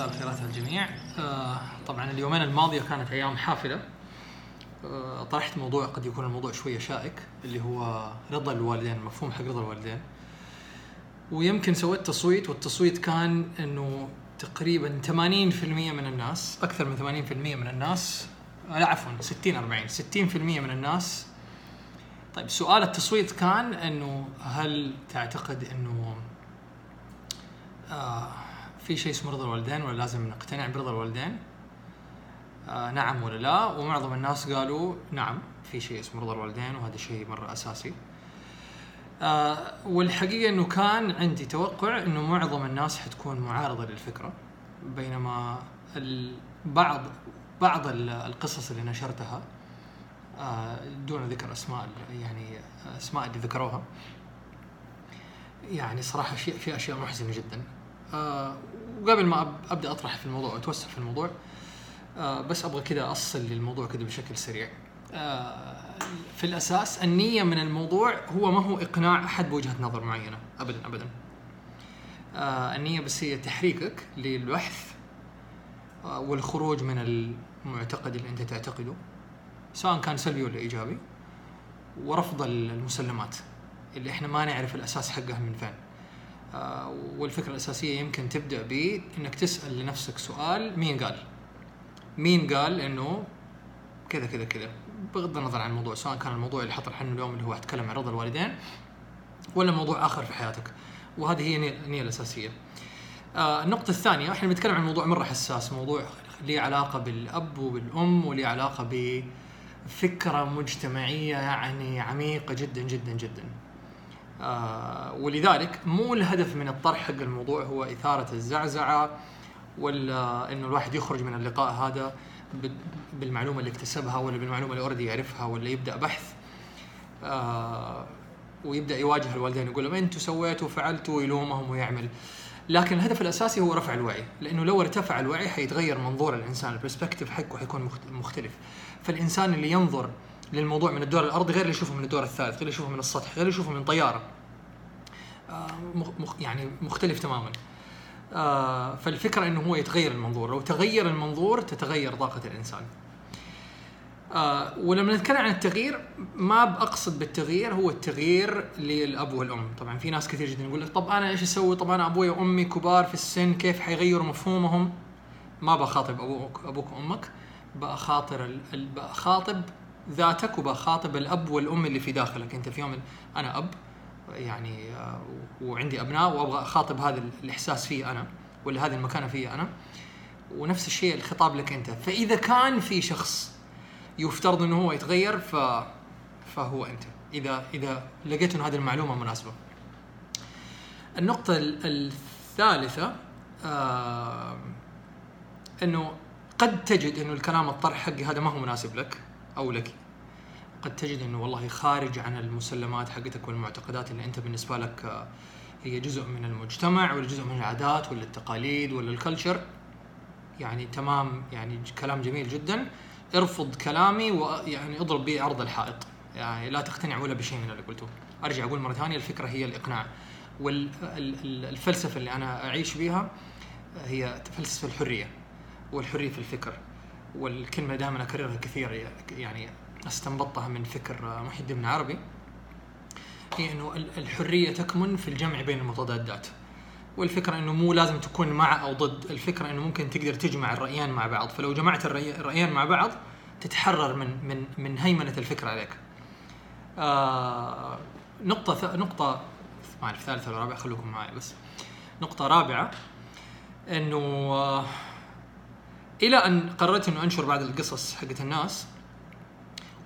مساء الخيرات على الجميع طبعا اليومين الماضية كانت أيام حافلة. طرحت موضوع قد يكون الموضوع شوية شائك اللي هو رضا الوالدين المفهوم حق رضا الوالدين. ويمكن سويت تصويت والتصويت كان إنه تقريبا 80% من الناس أكثر من 80% من الناس لا عفوا 60 40 60% من الناس. طيب سؤال التصويت كان إنه هل تعتقد إنه آه في شيء اسمه رضا الوالدين ولا لازم نقتنع برضا الوالدين؟ آه نعم ولا لا؟ ومعظم الناس قالوا نعم في شيء اسمه رضا الوالدين وهذا شيء مرة أساسي. آه والحقيقة إنه كان عندي توقع إنه معظم الناس حتكون معارضة للفكرة بينما بعض بعض القصص اللي نشرتها آه دون ذكر أسماء يعني أسماء اللي ذكروها يعني صراحة في في أشياء محزنة جدا آه وقبل ما أبدأ اطرح في الموضوع واتوسع في الموضوع آه بس أبغى كذا أصل للموضوع كذا بشكل سريع. آه في الأساس النية من الموضوع هو ما هو إقناع أحد بوجهة نظر معينة. ابدا ابدا. آه النية بس هي تحريكك للبحث والخروج من المعتقد اللي أنت تعتقده سواء كان سلبي ولا إيجابي ورفض المسلمات اللي إحنا ما نعرف الأساس حقها من فين. والفكرة الأساسية يمكن تبدأ بانك تسأل لنفسك سؤال مين قال؟ مين قال إنه كذا كذا كذا بغض النظر عن الموضوع سواء كان الموضوع اللي حطرح عنه اليوم اللي هو أتكلم عن رضا الوالدين ولا موضوع آخر في حياتك وهذه هي النيه الأساسية. آه النقطة الثانية إحنا بنتكلم عن موضوع مرة حساس، موضوع ليه علاقة بالأب وبالأم وليه علاقة بفكرة مجتمعية يعني عميقة جدا جدا جدا. آه ولذلك مو الهدف من الطرح حق الموضوع هو إثارة الزعزعة ولا إنه الواحد يخرج من اللقاء هذا بالمعلومة اللي اكتسبها ولا بالمعلومة اللي أوريدي يعرفها ولا يبدأ بحث آه ويبدأ يواجه الوالدين يقول لهم أنتوا سويتوا وفعلتوا ويلومهم ويعمل. لكن الهدف الأساسي هو رفع الوعي لأنه لو ارتفع الوعي حيتغير منظور الإنسان البرسبكتيف حقه حيكون مختلف. فالإنسان اللي ينظر للموضوع من الدور الارضي غير اللي يشوفه من الدور الثالث غير اللي يشوفه من السطح غير اللي يشوفه من طيارة. آه مخ يعني مختلف تماما. آه فالفكرة إنه هو يتغير المنظور. لو تغير المنظور تتغير طاقة الإنسان. آه ولما نتكلم عن التغيير ما بقصد بالتغيير هو التغيير للأب والأم. طبعا في ناس كثير جدا يقول لك طب أنا إيش أسوي؟ طب أنا أبوي وأمي كبار في السن كيف حيغيروا مفهومهم؟ ما بخاطب أبوك أبوك وأمك. بخاطر بخاطب ذاتك وبخاطب الأب والأم اللي في داخلك أنت في يوم أنا أب يعني آه، وعندي أبناء وأبغى أخاطب هذا الإحساس فيه أنا ولا هذه المكانة فيه أنا ونفس الشيء الخطاب لك أنت. فإذا كان في شخص يفترض إنه هو يتغير ف فهو أنت. إذا إذا لقيت إنه هذه المعلومة مناسبة. النقطة الثالثة آه إنه قد تجد إنه الكلام الطرح حقي هذا ما هو مناسب لك أو لك. قد تجد إنه والله خارج عن المسلمات حقتك والمعتقدات اللي أنت بالنسبة لك آه، هي جزء من المجتمع ولا جزء من العادات ولا التقاليد ولا الكلتشر. يعني تمام يعني كلام جميل جدا. ارفض كلامي ويعني اضرب به عرض الحائط. يعني لا تقتنع ولا بشيء من اللي قلته. أرجع أقول مرة ثانية الفكرة هي الإقناع. والفلسفه اللي أنا أعيش بها هي فلسفه الحرية والحرية في الفكر. والكلمة دائما أكررها كثير يعني أستنبطها من فكر محي الدين عربي هي إنه الحرية تكمن في الجمع بين المتضادات. والفكرة إنه مو لازم تكون مع أو ضد. الفكرة إنه ممكن تقدر تجمع الرايين مع بعض. فلو جمعت الرايين مع بعض تتحرر من من من هيمنة الفكرة عليك. آه نقطة نقطة ما أعرف ثالثة ولا رابعة خلوكم معي بس. نقطة رابعة إنه آه إلى أن قررت إنه أنشر بعض القصص حقت الناس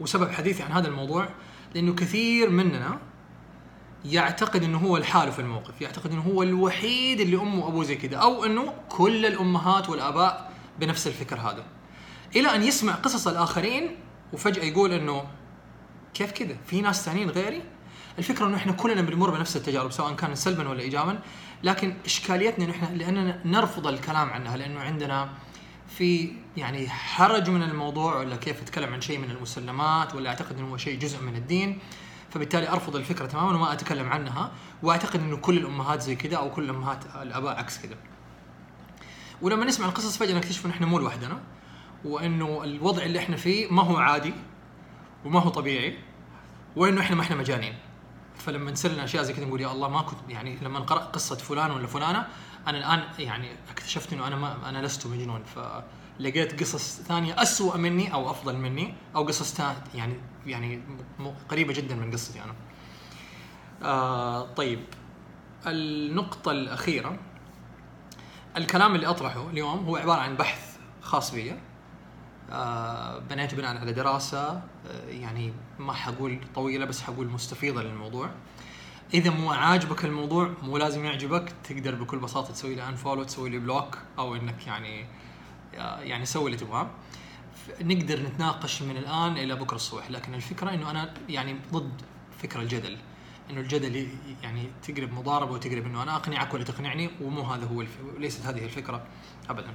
وسبب حديثي عن هذا الموضوع لأنه كثير مننا يعتقد إنه هو الحال في الموقف، يعتقد إنه هو الوحيد اللي أمه وابوه زي كذا، أو إنه كل الأمهات والآباء بنفس الفكر هذا. إلى أن يسمع قصص الآخرين وفجأة يقول إنه كيف كذا؟ في ناس ثانيين غيري؟ الفكرة إنه إحنا كلنا بنمر بنفس التجارب سواء كان سلبا ولا ايجابا، لكن إشكاليتنا إنه إحنا لأننا نرفض الكلام عنها لأنه عندنا في يعني حرج من الموضوع ولا كيف أتكلم عن شيء من المسلمات ولا أعتقد إنه هو شيء جزء من الدين فبالتالي أرفض الفكرة تماما وما أتكلم عنها وأعتقد إنه كل الأمهات زي كذا أو كل الامهات الأباء عكس كذا. ولما نسمع القصص فجأة نكتشف إن إحنا مو لوحدنا وإنه الوضع اللي إحنا فيه ما هو عادي وما هو طبيعي وإنه إحنا ما إحنا مجانين فلما نصير لنا أشياء زي كذا نقول يا الله ما كنت يعني لما قرات قصة فلان ولا فلانة أنا الآن يعني اكتشفت إنه أنا ما أنا لست مجنون فلقيت قصص ثانية أسوأ مني أو أفضل مني أو قصص يعني يعني قريبة جدا من قصتي أنا. آه طيب. النقطة الأخيرة. الكلام اللي أطرحه اليوم هو عبارة عن بحث خاص بي. آه بنيته بناء على دراسة آه يعني ما حقول طويلة بس حقول مستفيضة للموضوع. إذا مو عاجبك الموضوع مو لازم يعجبك تقدر بكل بساطة تسوي لي unfollow تسوي لي block أو إنك يعني آه يعني سوي اللي تبغاه نقدر نتناقش من الآن إلى بكرة الصبح لكن الفكرة إنه أنا يعني ضد فكرة الجدل إنه الجدل يعني تقلب مضاربة وتقلب إنه أنا أقنعك ولا تقنعني ومو هذا هو الف... ليست هذه الفكرة ابدا.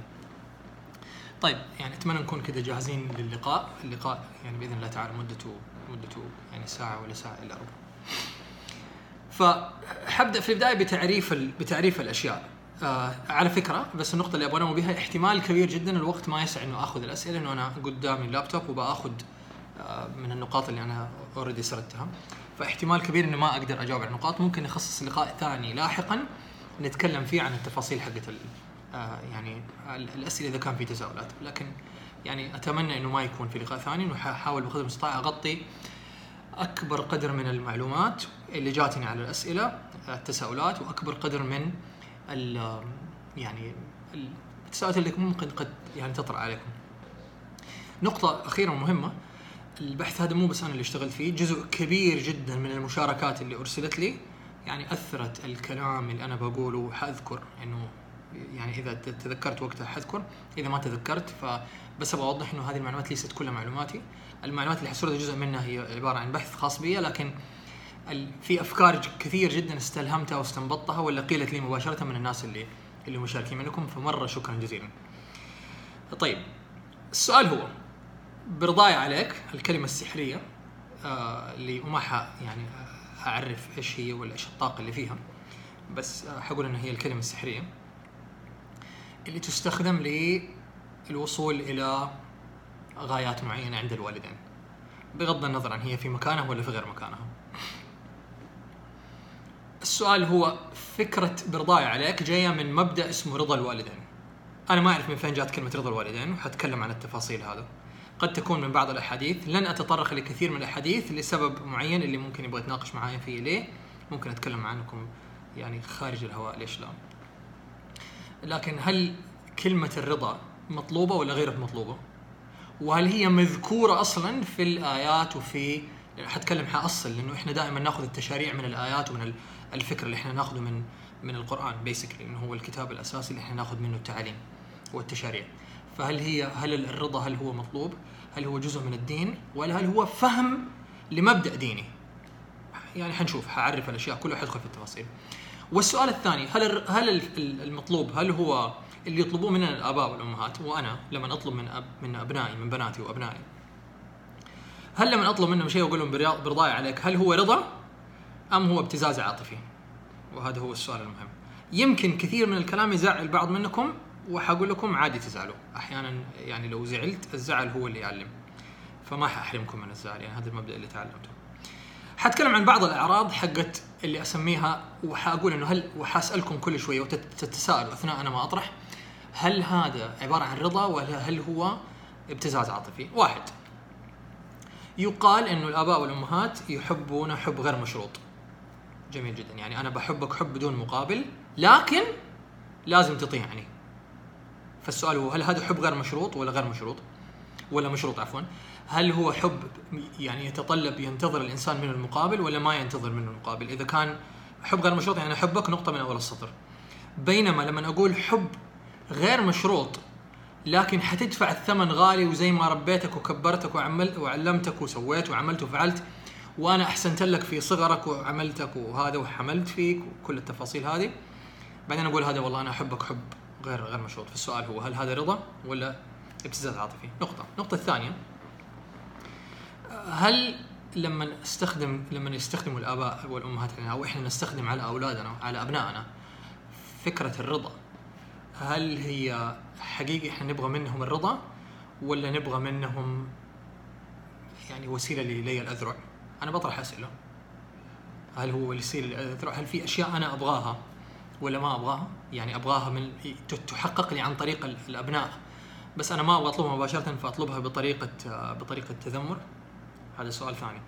طيب يعني أتمنى نكون كذا جاهزين للقاء، اللقاء يعني بإذن الله تعالى مدته مدته يعني ساعة ولا ساعة إلا ربع. فحبدأ في البداية بتعريف. بتعريف الأشياء. آه على فكرة بس النقطة اللي أبغى انوه بها احتمال كبير جدا الوقت ما يسع إنه آخذ الأسئلة إنه أنا قدامي اللابتوب وبآخذ آه من النقاط اللي أنا اوريدي سردتها. فاحتمال كبير اني ما أقدر أجاوب على النقاط ممكن نخصص لقاء ثاني لاحقا نتكلم فيه عن التفاصيل حقت آه يعني الأسئلة إذا كان في تساؤلات لكن يعني أتمنى إنه ما يكون في لقاء ثاني وحاول بقدر المستطاع أغطي أكبر قدر من المعلومات اللي جاتني على الأسئلة التساؤلات وأكبر قدر من ال يعني التساؤلات اللي ممكن قد يعني تطرأ عليكم. نقطة أخيرة مهمة البحث هذا مو بس أنا اللي اشتغلت فيه جزء كبير جدا من المشاركات اللي أرسلت لي يعني أثرت الكلام اللي أنا بقوله حاذكر إنه يعني إذا تذكرت وقتها حذكر إذا ما تذكرت فبس أبغى اوضح إنه هذه المعلومات ليست كلها معلوماتي المعلومات اللي حسردها جزء منها هي عبارة عن بحث خاص بي لكن في أفكار كثير جدا استلهمتها واستنبطتها ولا قيلت لي مباشرة من الناس اللي اللي مشاركين منكم فمرة شكرا جزيلا. طيب السؤال هو برضاي عليك الكلمة السحرية آه اللي وما يعني أعرف إيش هي ولا إيش الطاقة اللي فيها بس آه حقول إن هي الكلمة السحرية اللي تستخدم للوصول إلى غايات معينة عند الوالدين. بغض النظر عن هي في مكانها ولا في غير مكانها. السؤال هو فكرة برضاي عليك جاية من مبدأ اسمه رضا الوالدين. أنا ما أعرف من فين جات كلمة رضا الوالدين وحتكلم عن التفاصيل هذا. قد تكون من بعض الأحاديث. لن أتطرق لكثير من الأحاديث لسبب معين اللي ممكن يبغى يتناقش معايا فيه ليه. ممكن أتكلم عنكم يعني خارج الهواء ليش لا. لكن هل كلمة الرضا مطلوبة ولا غير مطلوبة؟ وهل هي مذكورة أصلا في الآيات وفي حتكلم حأصل لأنه إحنا دائما نأخذ التشاريع من الآيات ومن الفكر اللي إحنا نأخذه من من القرآن بيسكلي إنه هو الكتاب الأساسي اللي إحنا نأخذ منه التعاليم والتشاريع فهل هي هل الرضا هل هو مطلوب؟ هل هو جزء من الدين؟ ولا هل هو فهم لمبدأ ديني؟ يعني حنشوف حعرف الأشياء كلها حدخل في التفاصيل. والسؤال الثاني هل هل المطلوب هل هو اللي يطلبوه مننا الآباء والأمهات وأنا لما أطلب من أب من أبنائي من بناتي وأبنائي. هل لما أطلب منهم شيء وأقول لهم برضاي عليك هل هو رضا أم هو ابتزاز عاطفي؟ وهذا هو السؤال المهم. يمكن كثير من الكلام يزعل بعض منكم وحقول لكم عادي تزعلوا. أحيانا يعني لو زعلت الزعل هو اللي يعلم. فما حأحرمكم من الزعل يعني هذا المبدأ اللي تعلمته. حتكلم عن بعض الأعراض حقت اللي أسميها وحأقول إنه هل وحأسألكم كل شوية وتتساءلوا أثناء أنا ما أطرح. هل هذا عبارة عن رضا ولا هل هو ابتزاز عاطفي؟ واحد يقال إنه الآباء والأمهات يحبون حب غير مشروط. جميل جدا يعني أنا بحبك حب بدون مقابل لكن لازم تطيعني. فالسؤال هو هل هذا حب غير مشروط ولا غير مشروط؟ ولا مشروط عفوا؟ هل هو حب يعني يتطلب ينتظر الإنسان منه المقابل ولا ما ينتظر منه المقابل؟ إذا كان حب غير مشروط يعني أحبك نقطة من أول السطر. بينما لما أقول حب غير مشروط لكن حتدفع الثمن غالي وزي ما ربيتك وكبرتك وعملت وعلمتك وسويت وعملت وفعلت وأنا أحسنت لك في صغرك وعملتك وهذا وحملت فيك وكل التفاصيل هذه. بعدين أقول هذا والله أنا أحبك حب غير غير مشروط. فالسؤال هو هل هذا رضا ولا ابتزاز عاطفي؟ نقطة. النقطة الثانية هل لما استخدم لما يستخدموا الآباء والأمهات أو إحنا نستخدم على أولادنا على أبنائنا فكرة الرضا هل هي حقيقي إحنا نبغى منهم الرضا ولا نبغى منهم يعني وسيلة للي الأذرع؟ أنا بطرح أسئلة هل هو وسيلة للأذرع؟ هل في أشياء أنا أبغاها ولا ما أبغاها؟ يعني أبغاها من تحقق لي عن طريق الأبناء بس أنا ما أبغى أطلبها مباشرة فأطلبها بطريقة بطريقة تذمر هذا سؤال ثاني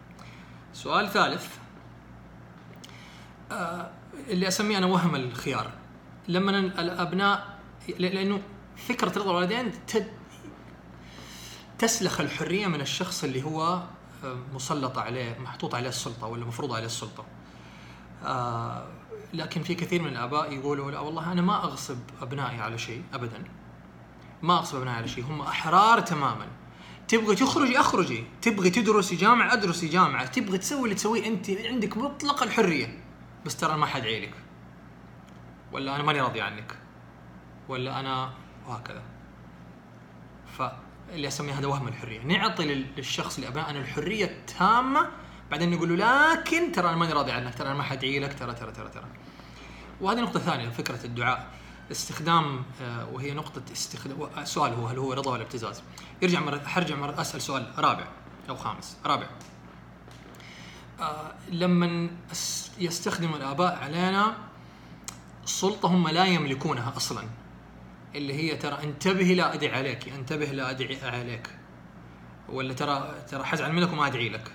سؤال ثالث آه، اللي أسميه أنا وهم الخيار لما الأبناء لأنه فكرة رضا الوالدين تسلخ الحرية من الشخص اللي هو آه، مسلط عليه محطوط عليه السلطة ولا مفروض عليه السلطة. آه، لكن في كثير من الآباء يقولوا لا والله أنا ما أغصب أبنائي على شيء ابدا. ما أغصب أبنائي على شيء هم أحرار تماما. تبغي تخرجي أخرجي تبغي تدرسي جامعة أدرسي جامعة تبغي تسوي اللي تسويه أنت عندك مطلق الحرية. بس ترى ما حد عيلك ولا أنا ماني راضي عنك. ولا أنا وهكذا. فاللي أسميه هذا وهم الحرية. نعطي للشخص اللي ابنائنا الحرية التامة بعدين نقول له لكن ترى أنا ماني راضي عنك ترى أنا ما حد لك ترى ترى ترى ترى. وهذه نقطة ثانية فكرة الدعاء. استخدام آه، وهي نقطة استخدام سؤال هو هل هو رضا ولا ابتزاز؟ يرجع مرة حرجع مرة أسأل سؤال رابع أو خامس. رابع. آه لما يستخدم الآباء علينا سلطة هم لا يملكونها أصلا. اللي هي ترى انتبهي لا أدعي عليك انتبه لا أدعي عليك. ولا ترى ترى حزعل منك وما أدعي لك.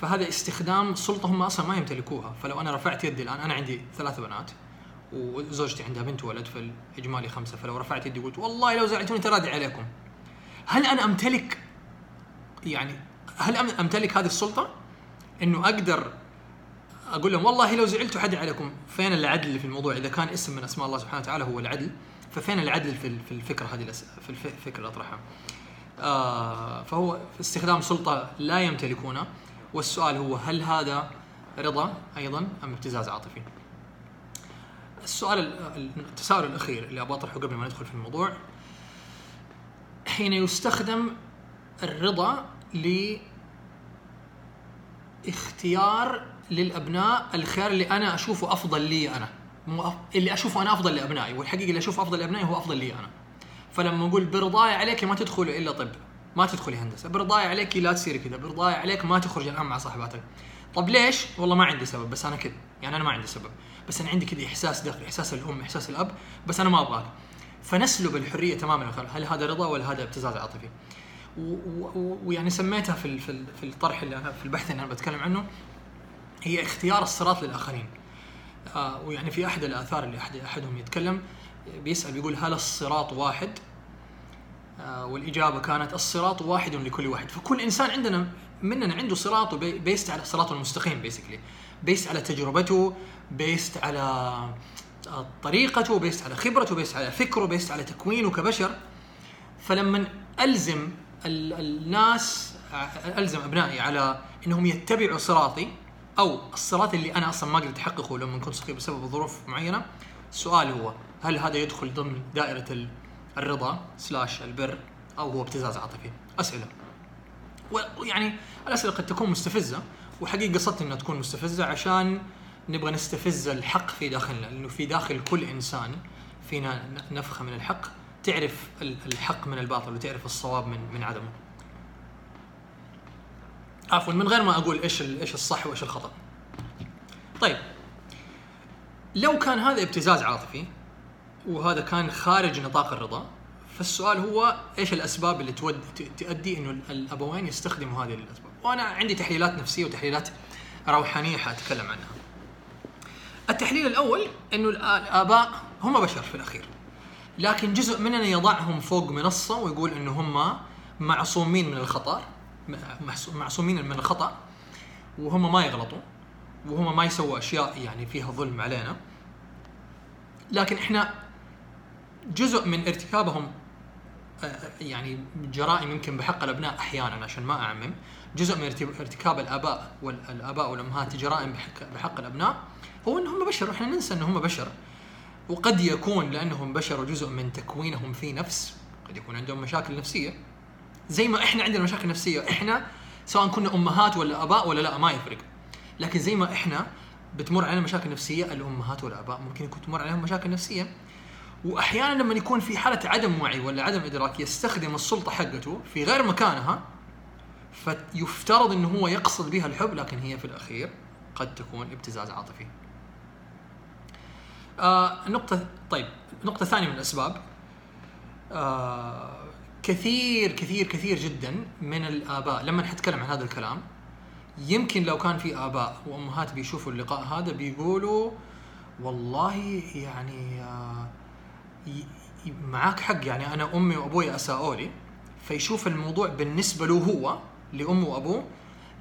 فهذا استخدام سلطة هم أصلا ما يمتلكوها. فلو أنا رفعت يدي الآن أنا عندي ثلاث بنات وزوجتي عندها بنت وولد فالإجمالي خمسة. فلو رفعت يدي قلت والله لو زعلتوني ترادي عليكم. هل أنا أمتلك يعني هل أمتلك هذه السلطة؟ إنه أقدر أقول لهم والله لو زعلتوا حد عليكم. فين العدل في الموضوع؟ إذا كان اسم من أسماء الله سبحانه وتعالى هو العدل. ففين العدل في الفكرة هذه في الفكرة اللي أطرحها آه فهو استخدام سلطة لا يمتلكونها والسؤال هو هل هذا رضا أيضا أم ابتزاز عاطفي؟ السؤال التساؤل الأخير اللي أبغى أطرحه قبل ما ندخل في الموضوع حين يستخدم الرضا لإختيار للأبناء الخيار اللي أنا أشوفه أفضل لي أنا اللي أشوفه أنا أفضل لأبنائي والحقيقة اللي اشوفه أفضل لأبنائي هو أفضل لي أنا. فلما أقول برضاي عليك ما تدخلي إلا طب ما تدخلي هندسة. برضاي عليك لا تصيري كذا برضاي عليك ما تخرج الان مع صاحباتك. طب ليش؟ والله ما عندي سبب بس أنا كذا يعني أنا ما عندي سبب. بس أنا عندي كذا إحساس داخل إحساس الأم إحساس الأب بس أنا ما ابغاك فنسلب الحرية تماما. هل هذا رضا ولا هذا ابتزاز عاطفي؟ ويعني سميتها في في الطرح اللي أنا في البحث اللي أنا بتكلم عنه هي اختيار الصراط للآخرين. آه ويعني في أحد الآثار اللي احد أحدهم يتكلم بيسأل بيقول هل الصراط واحد؟ آه والإجابة كانت الصراط واحد لكل واحد. فكل إنسان عندنا مننا عنده صراط based على الصراط المستقيم basically based على تجربته based على آه، طريقته based على خبرته based على فكره based على تكوينه كبشر. فلما ألزم الناس ألزم أبنائي على إنهم يتبعوا صراطي أو الصراط اللي أنا أصلا ما قدرت أحققه لما كنت صغير بسبب ظروف معينة. السؤال هو هل هذا يدخل ضمن دائرة الرضا slash البر أو هو ابتزاز عاطفي؟ أسئلة. ويعني الأسئلة قد تكون مستفزة وحقيقة قصدت إنها تكون مستفزة عشان نبغى نستفز الحق في داخلنا لأنه في داخل كل إنسان فينا نفخة من الحق تعرف الحق من الباطل وتعرف الصواب من من عدمه. عفوا من غير ما أقول إيش إيش الصح وإيش الخطأ. طيب. لو كان هذا ابتزاز عاطفي وهذا كان خارج نطاق الرضا فالسؤال هو إيش الأسباب اللي تود تؤدي إنه الأبوين يستخدموا هذه الأسباب؟ وأنا عندي تحليلات نفسية وتحليلات روحانية حأتكلم عنها. التحليل الأول إنه الآباء هم بشر في الأخير. لكن جزء مننا يضعهم فوق منصة ويقول إنه هم معصومين من الخطأ. معصومين من الخطأ وهم ما يغلطوا وهم ما يسووا أشياء يعني فيها ظلم علينا. لكن إحنا جزء من ارتكابهم يعني جرائم يمكن بحق الأبناء أحيانا عشان ما أعمم. جزء من ارتكاب الآباء والاباء والأمهات جرائم بحق, بحق الأبناء هو إنهم بشر وإحنا ننسى إنهم بشر. وقد يكون لأنهم بشر وجزء من تكوينهم في نفس قد يكون عندهم مشاكل نفسية. زي ما إحنا عندنا مشاكل نفسية. إحنا سواء كنا أمهات ولا آباء ولا لا ما يفرق. لكن زي ما إحنا بتمر علينا مشاكل نفسية الأمهات والآباء ممكن يكون تمر عليهم مشاكل نفسية. واحيانا لما يكون في حالة عدم وعي ولا عدم إدراك يستخدم السلطة حقته في غير مكانها فيفترض إنه هو يقصد بها الحب لكن هي في الأخير قد تكون ابتزاز عاطفي. آه نقطة طيب نقطة ثانية من الأسباب. آه كثير كثير كثير جدا من الآباء لما حتكلم عن هذا الكلام يمكن لو كان في آباء وأمهات بيشوفوا اللقاء هذا بيقولوا والله يعني آه معاك حق يعني أنا أمي وأبوي أساءوا لي فيشوف الموضوع بالنسبة له هو لأمه وأبوه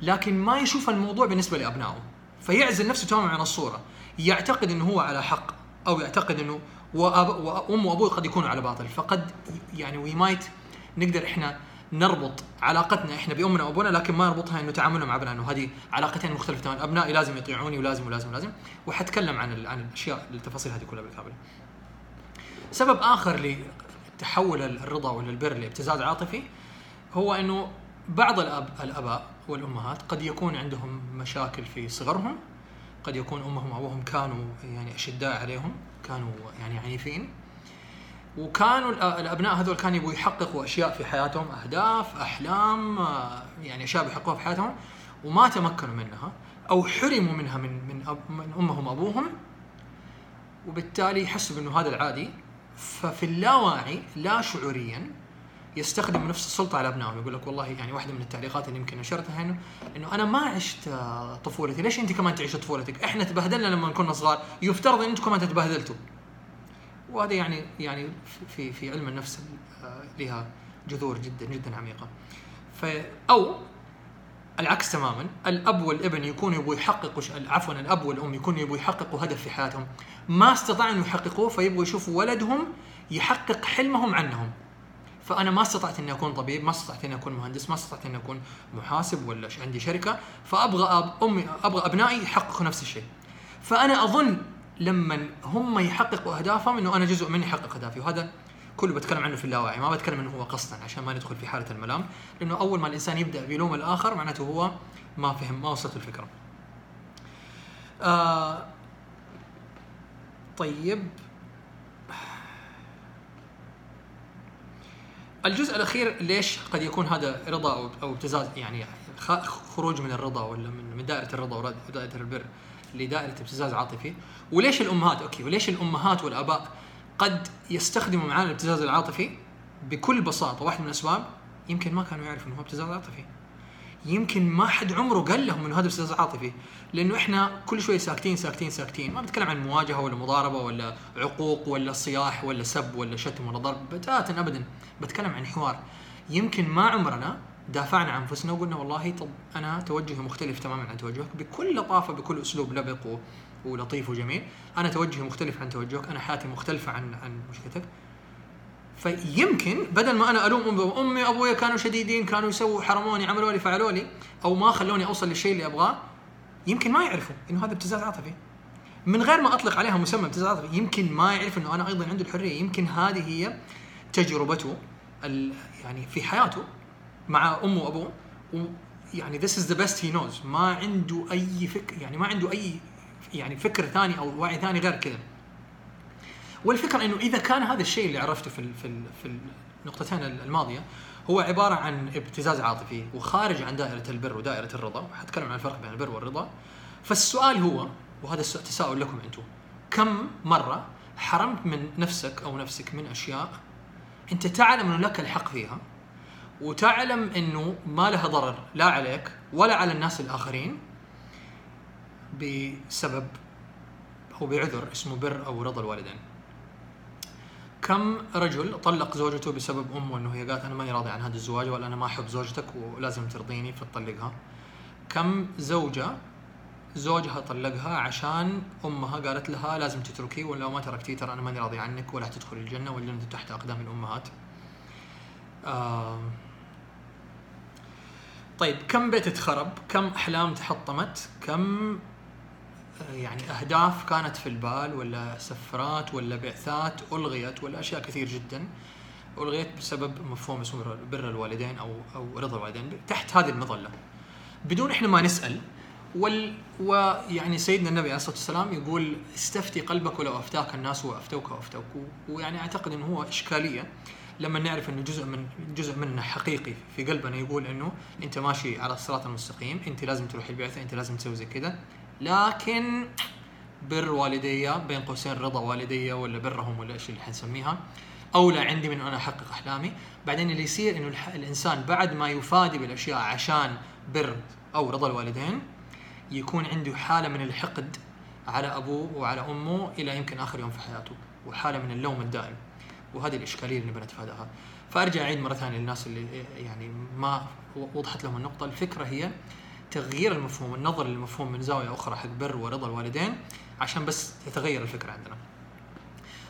لكن ما يشوف الموضوع بالنسبة لأبنائه فيعزل نفسه تماما عن الصورة. يعتقد أنه هو على حق أو يعتقد إنه وام وابوه قد يكونوا على باطل فقد يعني we might نقدر إحنا نربط علاقتنا إحنا بأمنا وأبونا لكن ما نربطها إنه تعاملنا مع ابنائنا وهذه علاقتين مختلفه تماما ابنائي لازم يطيعوني ولازم ولازم ولازم وحتكلم عن عن الأشياء التفاصيل هذه كلها بالكامل. سبب آخر لتحول الرضا ولا البر لابتزاز عاطفي هو إنه بعض الاب الأباء والأمهات قد يكون عندهم مشاكل في صغرهم قد يكون أمهم وأبوهم كانوا يعني أشداء عليهم كانوا يعني عنيفين وكانوا الأبناء هذول كانوا يبغوا يحققوا أشياء في حياتهم أهداف أحلام يعني أشياء بيحققوها في حياتهم وما تمكنوا منها أو حرموا منها من من, أب من أمهم وأبوهم. وبالتالي يحسوا انه هذا العادي. ففي اللاواعي لا شعوريا يستخدم نفس السلطة على أبنائهم. يقول لك والله يعني واحدة من التعليقات اللي يمكن نشرتها انه إنه أنا ما عشت طفولتي. ليش أنت كمان تعيش طفولتك؟ إحنا تبهدلنا لما كنا صغار. يفترض إن أنتم كمان تتبهدلتوا. وهذا يعني يعني في في علم النفس آه، لها جذور جدا جدا عميقة. ف أو العكس تماما الأب والابن يكونوا يبغوا يحققوا عفوا الأب والأم يكونوا يبغوا يحققوا هدف في حياتهم. ما استطاعوا انه يحققوه فيبغوا يشوفوا ولدهم يحقق حلمهم عنهم. فأنا ما استطعت اني أكون طبيب ما استطعت اني أكون مهندس ما استطعت اني أكون محاسب ولا عندي شركة فأبغى أب امي أبغى أبنائي يحققوا نفس الشيء. فأنا أظن لما هم يحققوا أهدافهم إنه أنا جزء مني يحقق أهدافي. وهذا كله بتكلم عنه في اللاوعي ما بتكلم إنه هو قصدا عشان ما ندخل في حالة الملام. لأنه أول ما الإنسان يبدأ بيلوم الآخر معناته هو ما فهم ما وصلت الفكرة. آه طيب. الجزء الأخير ليش قد يكون هذا رضا أو ابتزاز؟ يعني خروج من الرضا ولا من من دائرة الرضا ودائره البر. لدائرة ابتزاز عاطفي. وليش الأمهات أوكي وليش الأمهات والآباء قد يستخدموا معانا الابتزاز العاطفي بكل بساطة؟ واحد من الأسباب يمكن ما كانوا يعرفوا إنه هو ابتزاز عاطفي. يمكن ما حد عمره قال لهم إنه هذا ابتزاز عاطفي لأنه إحنا كل شوي ساكتين ساكتين ساكتين. ما بتكلم عن مواجهة ولا مضاربة ولا عقوق ولا صياح ولا سب ولا شتم ولا ضرب بتاتا ابدا. بتكلم عن حوار. يمكن ما عمرنا دافعنا عن أنفسنا وقلنا والله طب أنا توجهي مختلف تماما عن توجهك بكل لطافة بكل أسلوب لبق ولطيف وجميل. أنا توجهي مختلف عن توجهك أنا حياتي مختلفة عن عن مشكلتك. فيمكن بدل ما أنا ألوم أمي امي وابوي كانوا شديدين كانوا يسووا حرموني عملوا لي فعلوا لي أو ما خلوني أوصل للشيء اللي أبغاه يمكن ما يعرفوا إنه هذا ابتزاز عاطفي. من غير ما أطلق عليها مسمى ابتزاز عاطفي يمكن ما يعرف إنه أنا أيضا عنده الحرية. يمكن هذه هي تجربته يعني في حياته. مع أمه وأبوه ويعني this is the best he knows. ما عنده أي فكر يعني ما عنده أي يعني فكر ثاني أو وعي ثاني غير كذا. والفكرة إنه إذا كان هذا الشيء اللي عرفته في في في النقطتين الماضية هو عبارة عن ابتزاز عاطفي وخارج عن دائرة البر ودائرة الرضا حتكلم عن الفرق بين البر والرضا. فالسؤال هو وهذا تساؤل لكم أنتم كم مرة حرمت من نفسك أو نفسك من أشياء أنت تعلم إنه لك الحق فيها وتعلم إنه ما لها ضرر لا عليك ولا على الناس الآخرين بسبب أو بعذر اسمه بر أو رضا الوالدين كم رجل طلق زوجته بسبب أمه إنه هي قالت أنا ماني راضي عن هذا الزواج ولا أنا ما أحب زوجتك ولازم ترضيني فتطلقها كم زوجة زوجها طلقها عشان أمها قالت لها لازم تتركي ولا ما تركتي ترى أنا ماني راضي عنك ولا تدخل الجنة والجنه تحت أقدام الأمهات. آه طيب كم بيت اتخرب؟ كم أحلام تحطمت؟ كم يعني أهداف كانت في البال ولا سفرات ولا بعثات ألغيت ولا أشياء كثير جدا ألغيت بسبب مفهوم اسمه بر الوالدين أو أو رضا الوالدين تحت هذه المظلة بدون إحنا ما نسأل وال ويعني سيدنا النبي عليه الصلاة والسلام يقول استفتي قلبك ولو أفتاك الناس وأفتوك وأفتوك ويعني أعتقد انه هو إشكالية لما نعرف إنه جزء من جزء منه حقيقي في قلبنا يقول إنه أنت ماشي على الصراط المستقيم أنت لازم تروح البعثة أنت لازم تسوي زي كذا. لكن بر والدي بين قوسين رضا والدي ولا برهم ولا إيش اللي حنسميها. أولى عندي من أن أنا أحقق أحلامي. بعدين اللي يصير إنه الإنسان بعد ما يفادي بالأشياء عشان بر أو رضا الوالدين يكون عنده حالة من الحقد على أبوه وعلى أمه إلى يمكن آخر يوم في حياته وحالة من اللوم الدائم. وهذه الإشكالية اللي بنتفاداها فأرجع أعيد مرة ثانية للناس اللي يعني ما وضحت لهم النقطة. الفكرة هي تغيير المفهوم النظر للمفهوم من زاوية أخرى حق بر ورضا الوالدين عشان بس تتغير الفكرة عندنا.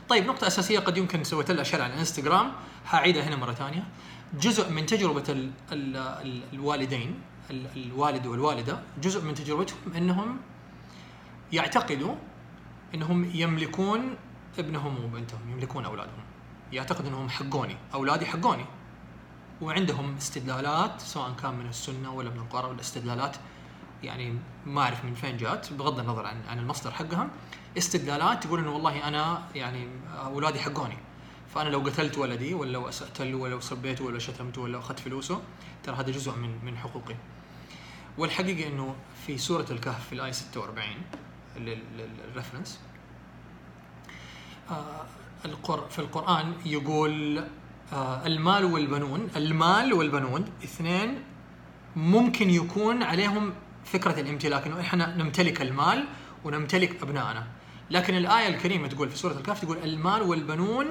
طيب نقطة أساسية قد يمكن سويت لها share على الإنستغرام. حاعيدها هنا مرة ثانية. جزء من تجربة ال ال ال الوالدين الوالد والوالدة جزء من تجربتهم إنهم يعتقدوا إنهم يملكون ابنهم وبنتهم يملكون أولادهم. يعتقد إنهم حقوني أولادي حقوني. وعندهم استدلالات سواء كان من السنة ولا من القرآن ولا استدلالات يعني ما أعرف من فين جات بغض النظر عن عن المصدر حقها استدلالات تقول إنه والله أنا يعني أولادي حقوني. فأنا لو قتلت ولدي ولا لو اسات له ولا سبيته ولا شتمته ولا أخذت فلوسه ترى هذا جزء من من حقوقي. والحقيقة إنه في سورة الكهف في الآية 46 للريفرنس آه في القرآن يقول آه المال والبنون المال والبنون اثنين ممكن يكون عليهم فكرة الامتلاك إنه إحنا نمتلك المال ونمتلك ابنائنا لكن الآية الكريمة تقول في سورة الكهف تقول المال والبنون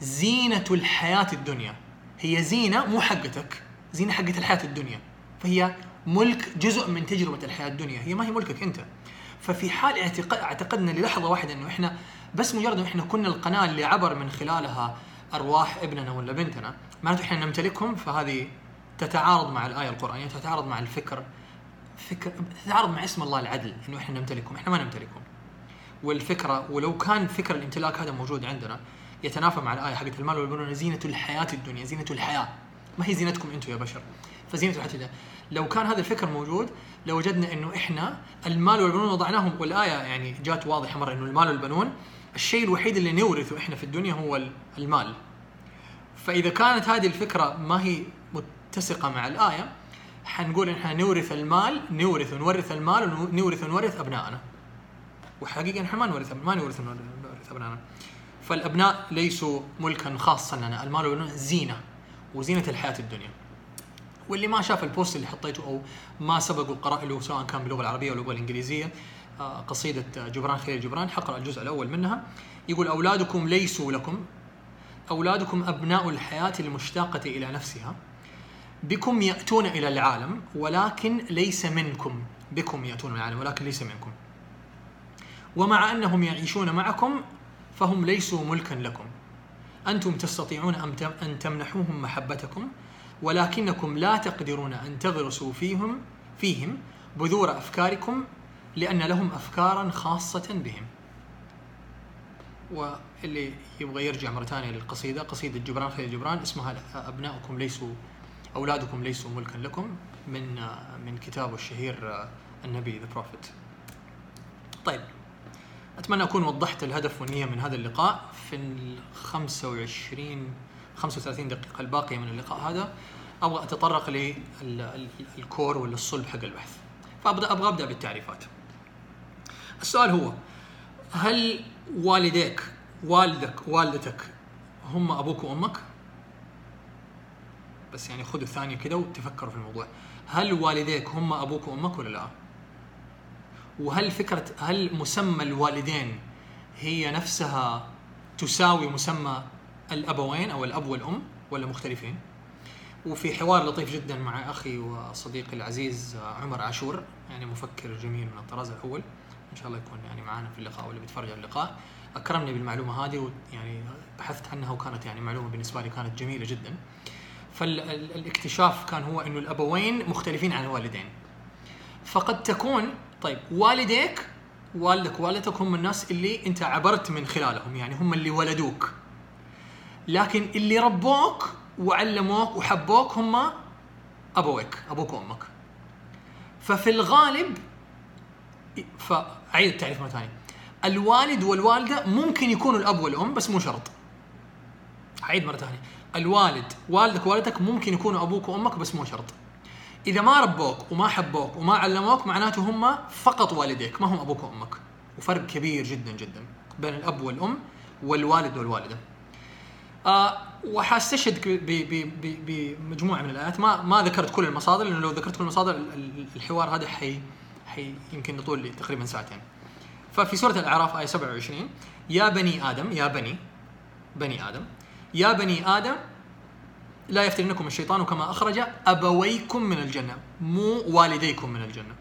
زينة الحياة الدنيا. هي زينة مو حقتك زينة حقت الحياة الدنيا. فهي ملك جزء من تجربة الحياة الدنيا. هي ما هي ملكك أنت. ففي حال اعتقدنا للحظة واحدة إنه إحنا بس مجرد إحنا كنا القناة اللي عبر من خلالها أرواح ابننا ولا بنتنا معناته إحنا نمتلكهم فهذه تتعارض مع الآية القرآنية تتعارض مع الفكر فكر تتعارض مع اسم الله العدل إنه إحنا نمتلكهم إحنا ما نمتلكهم. والفكرة ولو كان فكر الامتلاك هذا موجود عندنا يتنافى مع الآية حقت المال والبنون زينة الحياة الدنيا زينة الحياة. ما هي زينتكم أنتم يا بشر؟ فزينة الحياة الدنيا. لو كان هذا الفكر موجود لوجدنا إنه إحنا المال والبنون وضعناهم والآية يعني جات واضحة مرة إنه المال والبنون الشيء الوحيد اللي نورثه إحنا في الدنيا هو المال. فإذا كانت هذه الفكرة ما هي متسقة مع الآية حنقول إحنا نورث المال نورث ونورث المال ونورث ونورث أبنائنا. وحقيقة إحنا ما نورث ما نورث نورث أبنائنا. فالأبناء ليسوا ملكا خاصا لنا المال والبنون زينة وزينة الحياة الدنيا. واللي ما شاف البوست اللي حطيته أو ما سبق وقرا له سواء كان باللغة العربية أو باللغة الإنجليزية آه، قصيدة جبران خليل جبران حقرأ الجزء الأول منها. يقول أولادكم ليسوا لكم أولادكم أبناء الحياة المشتاقة إلى نفسها. بكم يأتون إلى العالم ولكن ليس منكم. بكم يأتون إلى العالم ولكن ليس منكم. ومع أنهم يعيشون معكم فهم ليسوا ملكا لكم. أنتم تستطيعون أن تمنحوهم محبتكم ولكنكم لا تقدرون أن تغرسوا فيهم فيهم بذور أفكاركم لأن لهم افكارا خاصة بهم. واللي يبغى يرجع مرة ثانية للقصيدة قصيدة جبران خليل جبران اسمها أبناؤكم ليسوا أولادكم ليسوا ملكا لكم من من كتابه الشهير النبي The Prophet. طيب أتمنى أكون وضحت الهدف والنية من هذا اللقاء في ال 25 35 دقيقة الباقيه من اللقاء هذا أبغى أتطرق لل core ولا الصلب حق البحث. فابدا أبغى أبدأ بالتعريفات. السؤال هو هل والديك والدك والدتك هم أبوك وأمك؟ بس يعني خذوا ثانية كده وتفكروا في الموضوع هل والديك هم أبوك وأمك ولا لا وهل فكرة هل مسمى الوالدين هي نفسها تساوي مسمى الأبوين أو الأب والأم ولا مختلفين؟ وفي حوار لطيف جدا مع أخي وصديقي العزيز عمر عاشور يعني مفكر جميل من الطراز الأول. إن شاء الله يكون يعني معنا في اللقاء واللي بيتفرج على اللقاء. أكرمني بالمعلومة هذه ويعني بحثت عنها وكانت يعني معلومة بالنسبة لي كانت جميلة جدا. فالاكتشاف كان هو إنه الابوين مختلفين عن الوالدين. فقد تكون طيب والديك والدك ووالدتك هم الناس اللي أنت عبرت من خلالهم يعني هم اللي ولدوك. لكن اللي ربوك وعلموك وحبوك هم ابويك أبوك وأمك. ففي الغالب فاعيد التعريف مرة ثانية. الوالد والوالدة ممكن يكونوا الأب والأم بس مو شرط. أعيد مرة ثانية. الوالد والدك ووالدتك ممكن يكونوا أبوك وأمك بس مو شرط. إذا ما ربوك وما حبوك وما علموك معناته هم فقط والديك ما هم أبوك وأمك. وفرق كبير جدا جدا بين الأب والأم والوالد والوالدة. آه وحاستشهد بمجموعة من الآيات. ما ما ذكرت كل المصادر لأنه لو ذكرت كل المصادر الحوار هذا حي, حي يمكن يطول لي تقريبا ساعتين. ففي سورة الأعراف آية 27 يا بني آدم يا بني بني آدم يا بني آدم لا يفتننكم الشيطان كما أخرج أبويكم من الجنة مو والديكم من الجنة.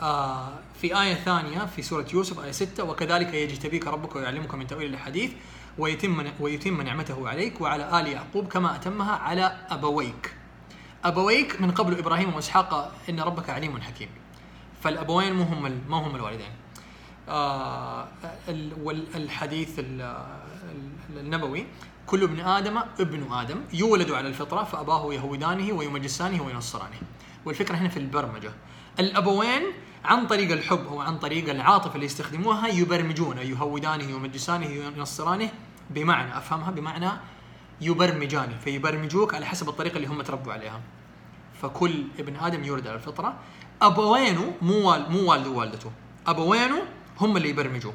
آه في آية ثانية في سورة يوسف آية 6 وكذلك يجتبيك ربك ويعلمك من تأويل الحديث. ويتم ويتم نعمته عليك وعلى آل يعقوب كما أتمها على أبويك. أبويك من قبل إبراهيم وإسحاق إن ربك عليم حكيم. فالأبوين مو هم ما هم الوالدين. آه والحديث النبوي كل ابن آدم ابن آدم يولد على الفطرة فأباه يهودانه ويمجسانه وينصرانه. والفكرة هنا في البرمجة. الأبوين عن طريق الحب أو عن طريق العاطفة اللي يستخدموها يبرمجونه يهودانه يمجسانه ينصرانه بمعنى أفهمها؟ بمعنى يبرمجانه فيبرمجوك على حسب الطريقة اللي هم تربوا عليها. فكل ابن آدم يولد على الفطرة. ابوينه مو وال مو والده ووالدته. ابوينه هم اللي يبرمجوه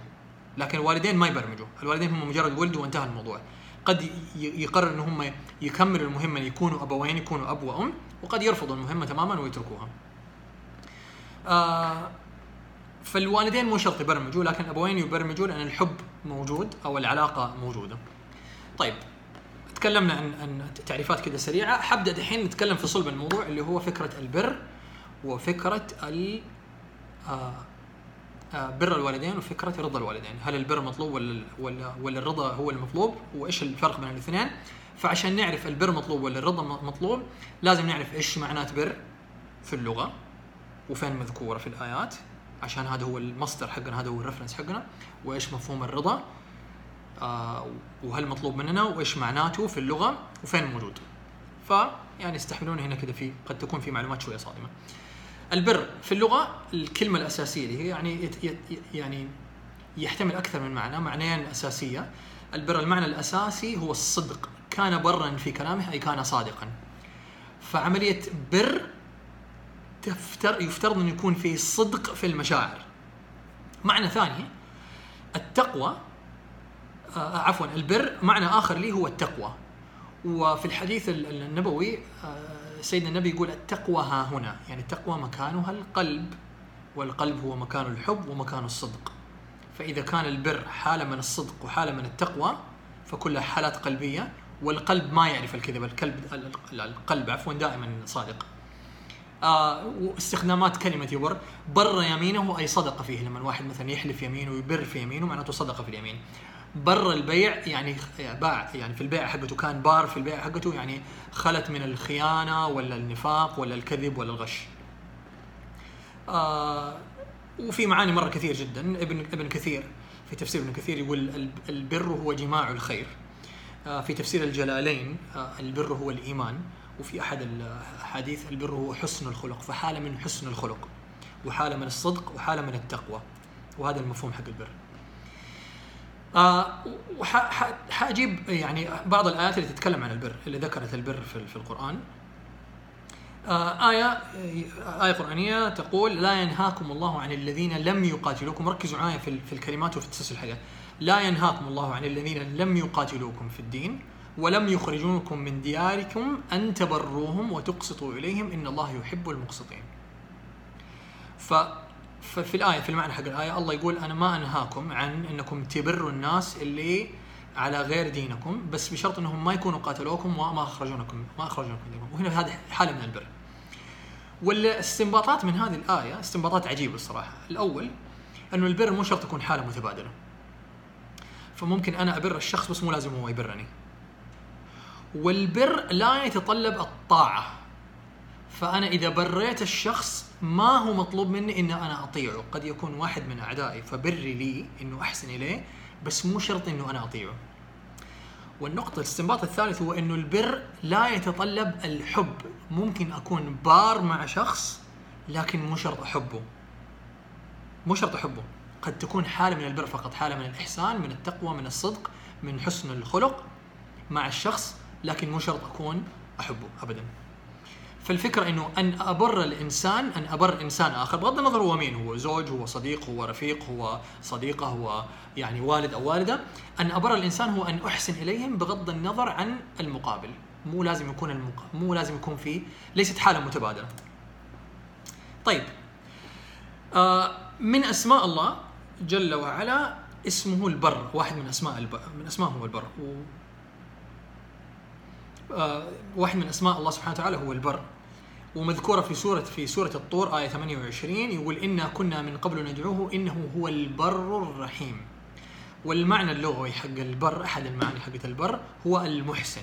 لكن الوالدين ما يبرمجوا. الوالدين هم مجرد ولدوا وانتهى الموضوع. قد يقرر إن هم يكملوا المهمة يكونوا ابوين يكونوا أب وأم وقد يرفضوا المهمة تماما ويتركوها. آه فالوالدين مو شرط يبرمجوا لكن الابوين يبرمجوا لأن الحب موجود أو العلاقة موجودة. طيب تكلمنا عن عن تعريفات كذا سريعة حبدأ دحين نتكلم في صلب الموضوع اللي هو فكرة البر وفكرة ال آه آه بر الوالدين وفكرة رضا الوالدين، هل البر مطلوب ولا ولا ولا الرضا هو المطلوب؟ وإيش الفرق بين الاثنين؟ فعشان نعرف البر مطلوب ولا الرضا مطلوب لازم نعرف إيش معنات بر في اللغة وفين مذكورة في الآيات عشان هذا هو المصدر حقنا هذا هو الرفرنس حقنا وإيش مفهوم الرضا آه وهل مطلوب مننا وإيش معناته في اللغة وفين موجود. ف يعني استحملوني هنا كذا في قد تكون في معلومات شوية صادمة. البر في اللغة الكلمة الأساسية اللي هي يعني يعني يحتمل أكثر من معنى معنيين أساسية. البر المعنى الأساسي هو الصدق. كان برا في كلامه أي كان صادقا. فعملية بر تفتر يفترض أن يكون في صدق في المشاعر. معنى ثاني التقوى آه عفوا البر معنى آخر لي هو التقوى. وفي الحديث النبوي آه سيدنا النبي يقول التقوى ها هنا يعني التقوى مكانها القلب والقلب هو مكان الحب ومكان الصدق. فإذا كان البر حالة من الصدق وحالة من التقوى فكلها حالات قلبية والقلب ما يعرف الكذب القلب القلب عفوا دائما صادق. آه واستخدامات كلمة يبر. بر يمينه أي صدق فيه لما الواحد مثلا يحلف يمينه ويبر في يمينه معناته صدق في اليمين. بر البيع يعني باع يعني في البيع حقته كان بار في البيع حقته يعني خلت من الخيانة ولا النفاق ولا الكذب ولا الغش. آه وفي معاني مرة كثير جدا. ابن ابن كثير في تفسير ابن كثير يقول البر هو جماع الخير. آه في تفسير الجلالين البر هو الإيمان. وفي أحد الاحاديث البر هو حسن الخلق فحاله من حسن الخلق وحاله من الصدق وحاله من التقوى. وهذا المفهوم حق البر. آه حأجيب يعني بعض الآيات اللي تتكلم عن البر اللي ذكرت البر في, في القرآن. آه آية آية قرآنية تقول لا ينهاكم الله عن الذين لم يقاتلوكم. ركزوا معايا في, في الكلمات وفي تسلسل الحاجات لا ينهاكم الله عن الذين لم يقاتلوكم في الدين. ولم يخرجوكم من دياركم أن تبروهم وتقسطوا إليهم إن الله يحب المقسطين. ف ففي الآية في المعنى حق الآية الله يقول أنا ما أنهاكم عن أنكم تبروا الناس اللي على غير دينكم بس بشرط أنهم ما يكونوا قاتلوكم وما أخرجونكم ما أخرجونكم دينكم. وهنا هذه حالة من البر. والاستنباطات من هذه الآية استنباطات عجيبة الصراحة. الأول أنه البر مو شرط تكون حالة متبادلة. فممكن أنا أبر الشخص بس مو لازم هو يبرني. والبر لا يتطلب الطاعة. فأنا إذا بريت الشخص ما هو مطلوب مني إن أنا أطيعه. قد يكون واحد من أعدائي فبري لي إنه أحسن إليه بس مو شرط إنه أنا أطيعه. والنقطة الاستنباط الثالث هو إنه البر لا يتطلب الحب. ممكن أكون بار مع شخص لكن مو شرط أحبه. مو شرط أحبه. قد تكون حالة من البر فقط حالة من الإحسان من التقوى من الصدق من حسن الخلق مع الشخص. لكن مو شرط أكون أحبه ابدا. فالفكرة إنه أن أبر الإنسان أن أبر إنسان آخر بغض النظر هو مين هو زوج هو صديق هو رفيق هو صديقة هو يعني والد أو والدة أن أبر الإنسان هو أن أحسن إليهم بغض النظر عن المقابل. مو لازم يكون المق... مو لازم يكون في ليست حالة متبادلة. طيب. آه من أسماء الله جل وعلا اسمه البر واحد من أسماء البر من اسمائه البر. و آه واحد من أسماء الله سبحانه وتعالى هو البر. ومذكورة في سوره في سورة الطور آية 28 يقول إنا كنا من قبل ندعوه إنه هو البر الرحيم. والمعنى اللغوي حق البر أحد المعاني حقت البر هو المحسن.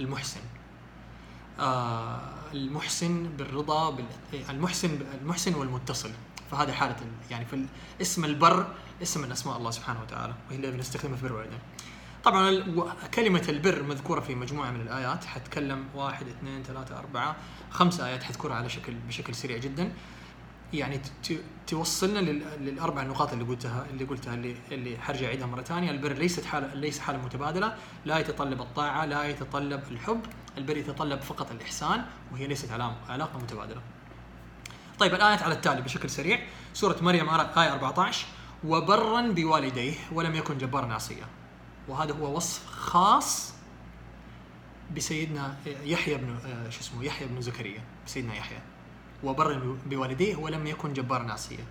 المحسن. آه المحسن بالرضا بال... المحسن المحسن والمتصل. فهذا حالة يعني في اسم البر اسم من أسماء الله سبحانه وتعالى. وهي اللي بنستخدمها في بر والدين. طبعا كلمة البر مذكورة في مجموعة من الآيات. حتكلم واحد اثنين ثلاثة أربعة خمسة آيات حذكرها على شكل بشكل سريع جدا. يعني توصلنا للأربع نقاط اللي قلتها اللي قلتها اللي اللي حرجع أعيدها مرة ثانية. البر ليست حاله ليس حالة متبادلة. لا يتطلب الطاعة لا يتطلب الحب. البر يتطلب فقط الإحسان وهي ليست علاقة متبادلة. طيب الآيات على التالي بشكل سريع. سورة مريم آية 14 وبرا بوالديه ولم يكن جبارا عصيا وهذا هو وصف خاص بسيدنا يحيى بن آه، شو اسمه يحيى بن زكريا سيدنا يحيى. وبر بوالديه ولم يكن جبارا عصيا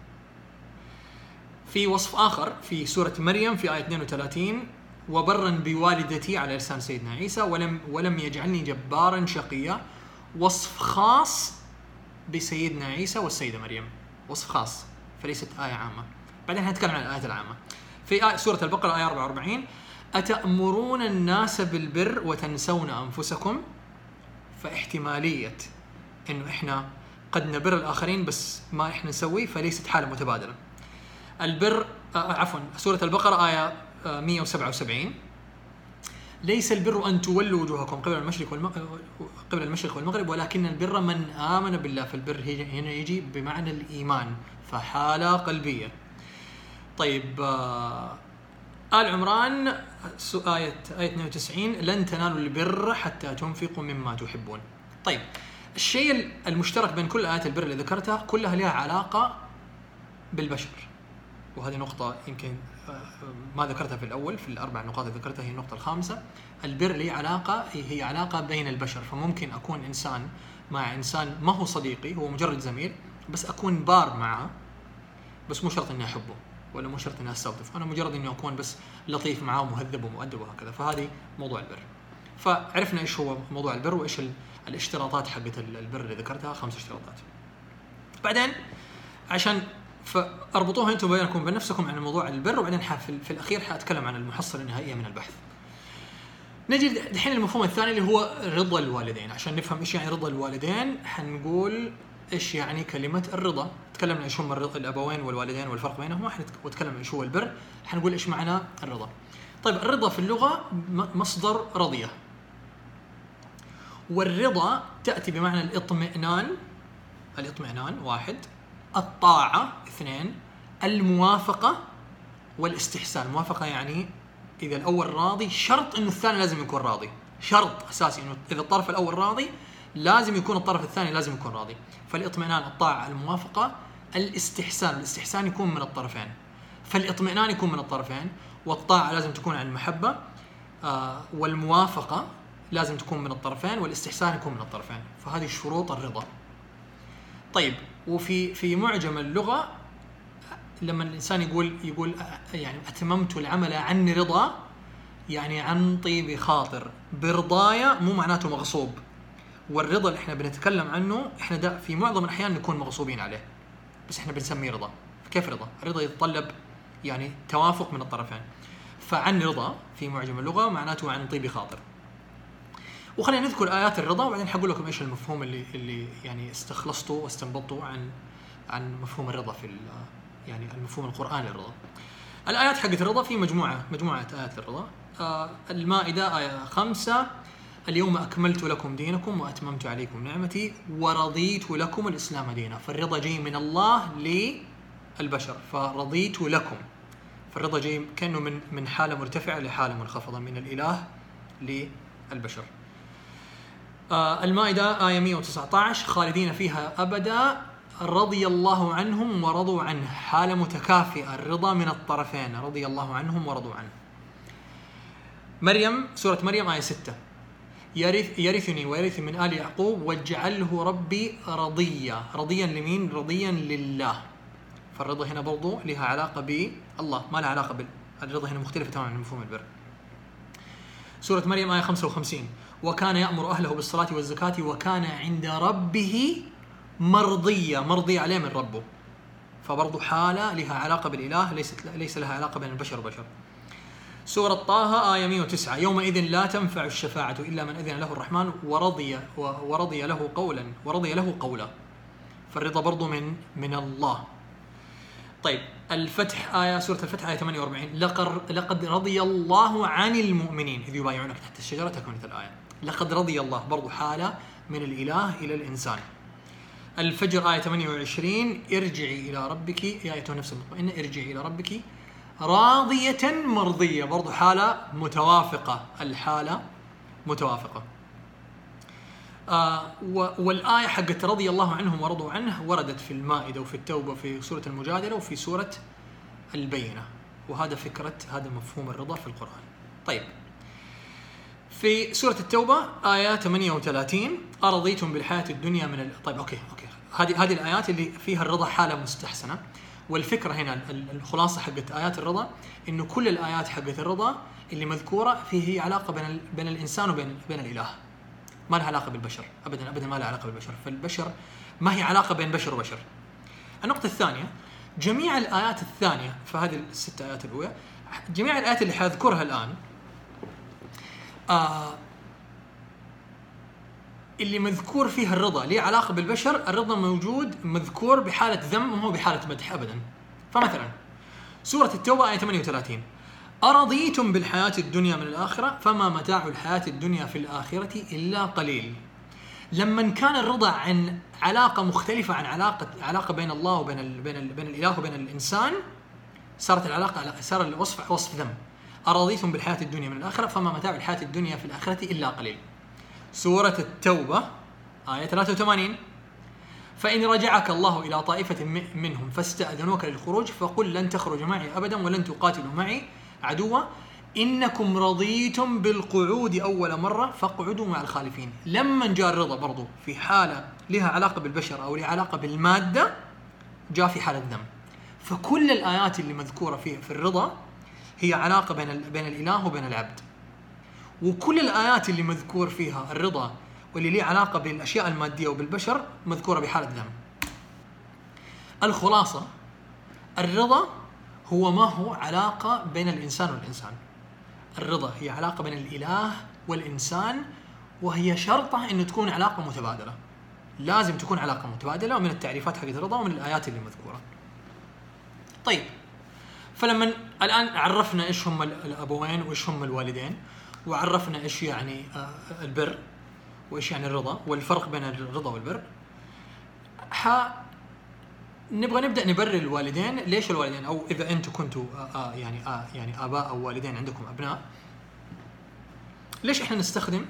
في وصف آخر في سورة مريم في آية 32 وبرا بوالدتي على لسان سيدنا عيسى ولم ولم يجعلني جبارا شقيا. وصف خاص بسيدنا عيسى والسيدة مريم. وصف خاص فليست آية عامة. بعدين حنتكلم عن الآيات العامة. في آية سورة البقرة آية 44 أتأمرون الناس بالبر وتنسون أنفسكم فاحتمالية إنه إحنا قد نبر الآخرين بس ما إحنا نسوي فليست حالة متبادلة. البر آه عفوا سورة البقرة آية 177 آه، ليس البر أن تولوا وجوهكم قبل المشرق والمغرب قبل المشرق والمغرب ولكن البر من آمن بالله فالبر هنا يجي بمعنى الإيمان فحاله قلبية. طيب آه آل عمران آية آية 92 لن تنالوا البر حتى تنفقوا مما تحبون. طيب الشيء المشترك بين كل آيات البر اللي ذكرتها كلها لها علاقة بالبشر. وهذه نقطة يمكن آه، ما ذكرتها في الأول في الأربع نقاط اللي ذكرتها هي النقطة الخامسة. البر لي علاقة؟ هي علاقة بين البشر. فممكن أكون إنسان مع إنسان ما هو صديقي هو مجرد زميل بس أكون بار معه بس مو شرط إني أحبه. ولا مو شرط إني أستلطف أنا مجرد إني أكون بس لطيف معاه ومهذب ومؤدب وهكذا فهذه موضوع البر. فعرفنا إيش هو موضوع البر وإيش الاشتراطات حقت البر اللي ذكرتها خمس اشتراطات. بعدين عشان فاربطوها أنتم بينكم وبين نفسكم عن موضوع البر وبعدين في الأخير حأتكلم عن المحصلة النهائية من البحث. نجي الحين المفهوم الثاني اللي هو رضا الوالدين. عشان نفهم إيش يعني رضا الوالدين حنقول إيش يعني كلمة الرضا؟ تكلمنا إيش هم الأبوين والوالدين والفرق بينهما وتكلمنا إيش هو البر. حنقول إيش معنى الرضا؟ طيب الرضا في اللغة مصدر رضية. والرضا تأتي بمعنى الاطمئنان الاطمئنان واحد الطاعة اثنين الموافقة والاستحسان. الموافقة يعني إذا الأول راضي شرط إنه الثاني لازم يكون راضي. شرط أساسي إنه إذا الطرف الأول راضي لازم يكون الطرف الثاني لازم يكون راضي. فالاطمئنان الطاعة الموافقة الاستحسان الاستحسان يكون من الطرفين. فالاطمئنان يكون من الطرفين والطاعة لازم تكون عن المحبة آه والموافقة لازم تكون من الطرفين والاستحسان يكون من الطرفين. فهذه شروط الرضا. طيب وفي في معجم اللغة لما الإنسان يقول يقول يعني أتممت العمل عن رضا يعني عن طيب خاطر. برضايا مو معناته مغصوب. والرضا اللي إحنا بنتكلم عنه إحنا ده في معظم الأحيان نكون مغصوبين عليه بس إحنا بنسميه رضا كيف رضا؟ الرضا يتطلب يعني توافق من الطرفين فعن رضا في معجم اللغة معناته عن طيب خاطر وخلينا نذكر آيات الرضا وبعدين حقول لكم إيش المفهوم اللي اللي يعني استخلصته واستنبطته عن عن مفهوم الرضا في يعني المفهوم القرآني للرضا. الآيات حقت الرضا في مجموعه مجموعة آيات للرضا. آه المائدة آية خمسة اليوم أكملت لكم دينكم وأتممت عليكم نعمتي ورضيت لكم الإسلام دينا. فالرضا جاي من الله للبشر. فرضيت لكم. فالرضا جاي كأنه من من حالة مرتفعة لحالة منخفضة من الإله للبشر. آه المائدة آية 119 خالدين فيها أبدا. رضي الله عنهم ورضوا عنه. حالة متكافئة. الرضا من الطرفين. رضي الله عنهم ورضوا عنه. مريم سورة مريم آية 6 يرث يرثني ويرث من آل يعقوب واجعله ربي رضيا. رضيا لمين؟ رضيا لله. فالرضا هنا برضو لها علاقة بالله ما لها علاقة بال الرضا هنا مختلفه تماما عن مفهوم البر. سورة مريم آية 55 وكان يأمر أهله بالصلاة والزكاة وكان عند ربه مرضيه مرضيه عليه من ربه. فبرضو حالة لها علاقة بالإله ليست ليس لها علاقة بين البشر وبشر سورة طه آية 109 يومئذ لا تنفع الشفاعة إلا من أذن له الرحمن ورضي ورضي له قولا ورضي له قولا. فالرضا برضو من من الله. طيب الفتح آية سورة الفتح آية 48 لقد لقد رضي الله عن المؤمنين. إذ يبايعونك تحت الشجرة تكملة الآية. لقد رضي الله برضو حالة من الإله إلى الإنسان. الفجر آية 28 ارجعي إلى ربك. يا أيتها النفس المطمئنة ارجعي إلى ربك. راضية مرضية. برضو حالة متوافقة. الحالة متوافقة. آه والآية حقت رضي الله عنهم ورضوا عنه وردت في المائدة وفي التوبة في سورة المجادلة وفي سورة البينة. وهذا فكرة هذا مفهوم الرضا في القرآن. طيب. في سورة التوبة آية 38 أرضيتم بالحياة الدنيا من ال... طيب okay okay. هذه هذه الآيات اللي فيها الرضا حالة مستحسنة. والفكرة هنا الخلاصة حقت آيات الرضا إنه كل الآيات حقت الرضا اللي مذكورة فيه علاقة بين بين الإنسان وبين بين الإله. ما لها علاقة بالبشر ابدا ابدا ما لها علاقة بالبشر. فالبشر ما هي علاقة بين بشر وبشر. النقطة الثانية جميع الآيات الثانية فهذه الست آيات الأولى جميع الآيات اللي حأذكرها الآن آه اللي مذكور فيها الرضا ليه علاقة بالبشر؟ الرضا موجود مذكور بحالة ذم ومو بحالة مدح ابدا. فمثلا سورة التوبة آية 38 أرضيتم بالحياة الدنيا من الآخرة؟ فما متاع الحياة الدنيا في الآخرة إلا قليل. لما كان الرضا عن علاقة مختلفة عن علاقة علاقة بين الله وبين ال بين ال بين الإله وبين الإنسان صارت العلاقة صار الوصف وصف ذم. أرضيتم بالحياة الدنيا من الآخرة؟ فما متاع الحياة الدنيا في الآخرة إلا قليل. سورة التوبة آية 83 فإن رجعك الله إلى طائفة منهم فاستأذنوك للخروج فقل لن تخرج معي أبدا ولن تقاتلوا معي عدوا. إنكم رضيتم بالقعود أول مرة فاقعدوا مع الخالفين. لما جاء الرضا برضو في حالة لها علاقة بالبشر أو لها علاقة بالمادة جاء في حالة ذم فكل الآيات اللي مذكورة في في الرضا هي علاقة بين بين الإله وبين العبد. وكل الآيات اللي مذكور فيها الرضا واللي ليه علاقة بالأشياء المادية وبالبشر مذكورة بحالة ذم. الخلاصة الرضا هو ما هو علاقة بين الإنسان والإنسان. الرضا هي علاقة بين الإله والإنسان وهي شرطة انه تكون علاقة متبادلة. لازم تكون علاقة متبادلة ومن التعريفات حقت الرضا ومن الآيات اللي مذكورة. طيب فلما الآن عرفنا إيش هم الأبوين وإيش هم الوالدين وعرفنا إيش يعني آه، البر وإيش يعني الرضا والفرق بين الرضا والبر. ح نبغى نبدأ نبرر الوالدين ليش الوالدين؟ أو إذا أنتم كنتوا آه، آه، يعني يعني آباء أو والدين عندكم أبناء ليش إحنا نستخدم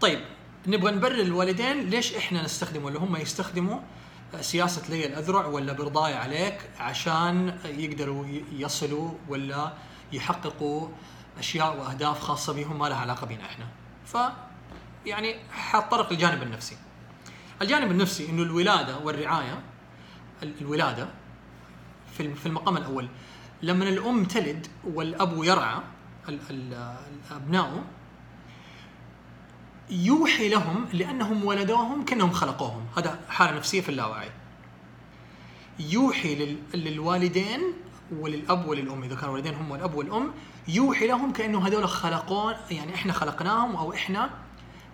طيب نبغى نبرر الوالدين ليش إحنا نستخدم ولا هم يستخدموا سياسة لي الأذرع ولا برضاي عليك عشان يقدروا يصلوا ولا يحققوا أشياء وأهداف خاصة بهم ما لها علاقة بنا إحنا. ف يعني حاتطرق للجانب النفسي. الجانب النفسي إنه الولادة والرعاية الولادة في في المقام الأول لما الأم تلد والأب يرعى ابنائه يوحي لهم لأنهم ولدوهم كأنهم خلقوهم. هذا حالة نفسية في اللاوعي. يوحي للوالدين وللأب وللأم. إذا كانوا والدين هم الاب والأم يوحي لهم كأنه هذول خلقون يعني إحنا خلقناهم أو إحنا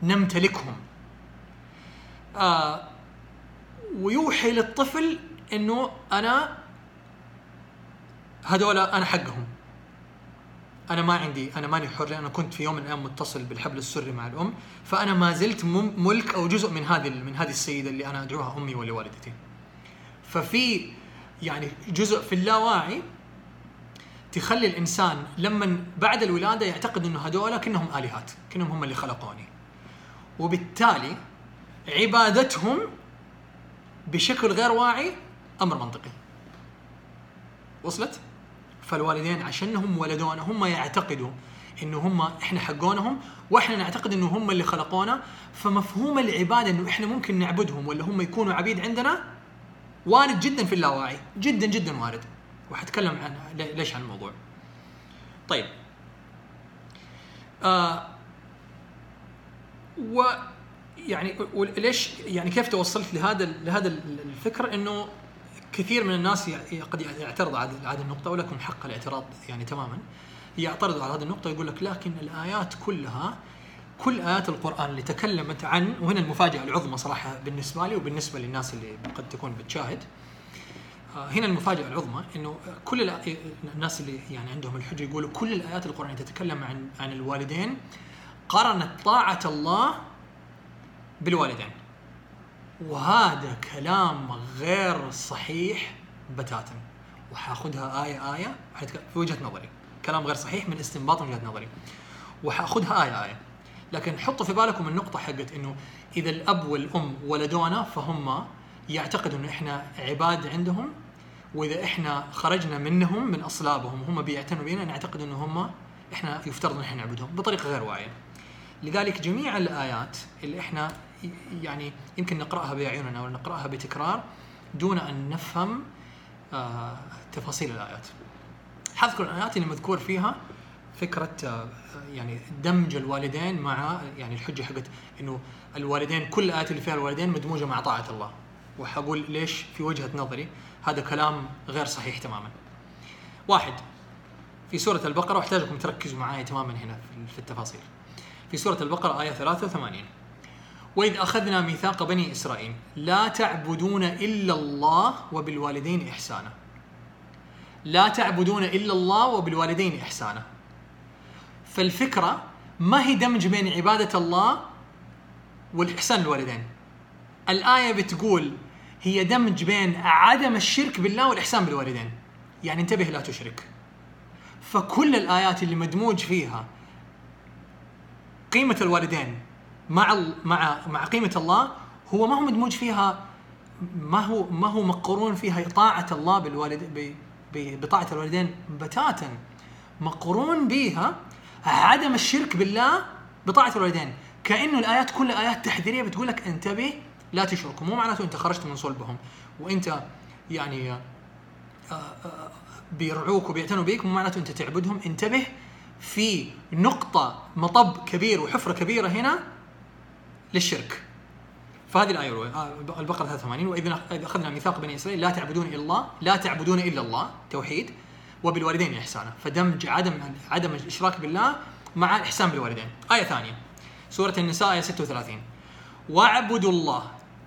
نمتلكهم. آه ويوحي للطفل إنه أنا هذول أنا حقهم. أنا ما عندي أنا ماني حر أنا كنت في يوم من الأيام متصل بالحبل السري مع الأم فأنا ما زلت ملك أو جزء من هذه من هذه السيدة اللي أنا أدعوها أمي ولا والدتي ففي يعني جزء في اللاواعي تخلي الإنسان لما بعد الولادة يعتقد إنه هذول كأنهم آلهات كأنهم هم اللي خلقوني. وبالتالي عبادتهم بشكل غير واعي أمر منطقي. وصلت؟ فالوالدين عشانهم ولدونا هم يعتقدوا إنه هم إحنا حقونهم وإحنا نعتقد إنه هم اللي خلقونا. فمفهوم العبادة إنه إحنا ممكن نعبدهم ولا هم يكونوا عبيد عندنا؟ وارد جدا في اللاواعي جدا جدا وارد. وحتكلم عن لي- ليش عن الموضوع. طيب. آه و يعني وليش يعني كيف توصلت لهذا لهذا الفكر؟ إنه كثير من الناس قد يعترض على هذه النقطة ولكم حق الاعتراض يعني تماما. يعترض على هذه النقطة يقول لك لكن الآيات كلها كل آيات القرآن اللي تكلمت عن وهنا المفاجأة العظمى صراحة بالنسبة لي وبالنسبة للناس اللي قد تكون بتشاهد. آه، هنا المفاجأة العظمى إنه كل الناس اللي يعني عندهم الحجة يقولوا كل الآيات القرآنية تتكلم عن عن الوالدين قرنت طاعة الله بالوالدين. وهذا كلام غير صحيح بتاتا. وحاخذها آية آية في وجهة نظري. كلام غير صحيح من استنباط وجهة نظري. وحاخذها آية آية. لكن حطوا في بالكم النقطة حقت إنه إذا الأب والأم ولدونا فهم يعتقدوا إنه إحنا عباد عندهم وإذا إحنا خرجنا منهم من أصلابهم هم بيعتنوا بنا نعتقد إنه هم إحنا يفترض إن إحنا نعبدهم بطريقة غير واعية. لذلك جميع الآيات اللي إحنا يعني يمكن نقرأها بأعيننا أو نقرأها بتكرار دون أن نفهم آه، تفاصيل الآيات. حذكر الآيات اللي مذكور فيها فكرة آه، يعني دمج الوالدين مع يعني الحجة حقت إنه الوالدين كل الايات اللي فيها الوالدين مدموجة مع طاعة الله. وحقول ليش في وجهة نظري هذا كلام غير صحيح تماما. واحد في سورة البقرة وأحتاجكم تركزوا معي تماما هنا في التفاصيل. في سورة البقرة آية 83 وإذ أخذنا ميثاق بني إسرائيل لا تعبدون إلا الله وبالوالدين إحسانا. لا تعبدون إلا الله وبالوالدين إحسانا. فالفكرة ما هي دمج بين عبادة الله والإحسان للوالدين الآية بتقول هي دمج بين عدم الشرك بالله والإحسان بالوالدين. يعني انتبه لا تشرك. فكل الآيات اللي مدموج فيها قيمة الوالدين مع مع مع قيمة الله هو ما هو مدموج فيها ما هو ما هو مقرون فيها طاعة الله بالوالد ب- ب- بطاعة الوالدين بتاتا. مقرون بها عدم الشرك بالله بطاعة الوالدين. كأنه الآيات كلها آيات تحذيرية بتقول لك انتبه لا تشركوا. مو معناته أنت خرجت من صلبهم وأنت يعني آه، آه، بيرعوك وبيعتنوا بيك. مو معناته أنت تعبدهم. انتبه في نقطة مطب كبير وحفرة كبيرة هنا للشرك. فهذه الآية الأولى آه، البقرة 83 وإذ إذ أخذنا ميثاق بني إسرائيل لا تعبدون إلا الله لا تعبدون إلا الله توحيد وبالوالدين إحسانا. فدمج عدم عدم الإشراك بالله مع الإحسان بالوالدين. آية ثانية. سورة النساء آية 36 واعبدوا الله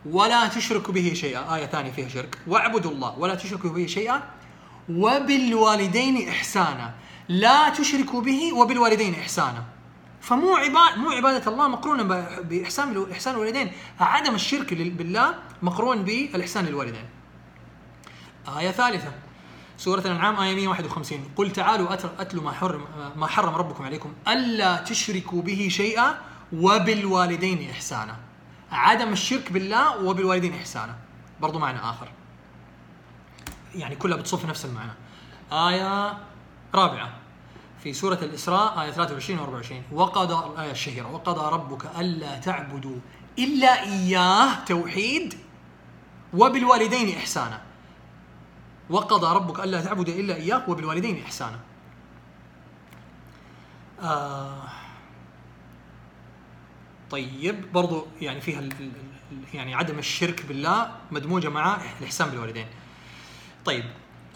ولا تشركوا به شيئا. آية ثانية فيها شرك. واعبدوا الله ولا تشركوا به شيئا وبالوالدين إحسانا. لا تشركوا به وبالوالدين إحسانا. فمو عباد مو عبادة الله مقرونة ب- بإحسان إحسان الوالدين. عدم الشرك لل- بالله مقرون بالإحسان للوالدين آية ثالثة. سورة الأنعام آية 151 قل تعالوا أتلوا ما حرم ما حرم ربكم عليكم. ألا تشركوا به شيئا وبالوالدين إحسانا. عدم الشرك بالله وبالوالدين إحسانا. برضو معنى آخر. يعني كلها بتصف نفس المعنى. آية رابعة. في سورة الإسراء آية 23 و 24 وقضى الآية الشهيرة. وقضى ربك ألا تعبدوا إلا إياه توحيد وبالوالدين إحسانا. وقضى ربك ألا تعبدوا إلا إياه وبالوالدين إحسانا. آه طيب برضو يعني فيها ال- ال- ال- يعني عدم الشرك بالله مدموجة مع الإحسان بالوالدين. طيب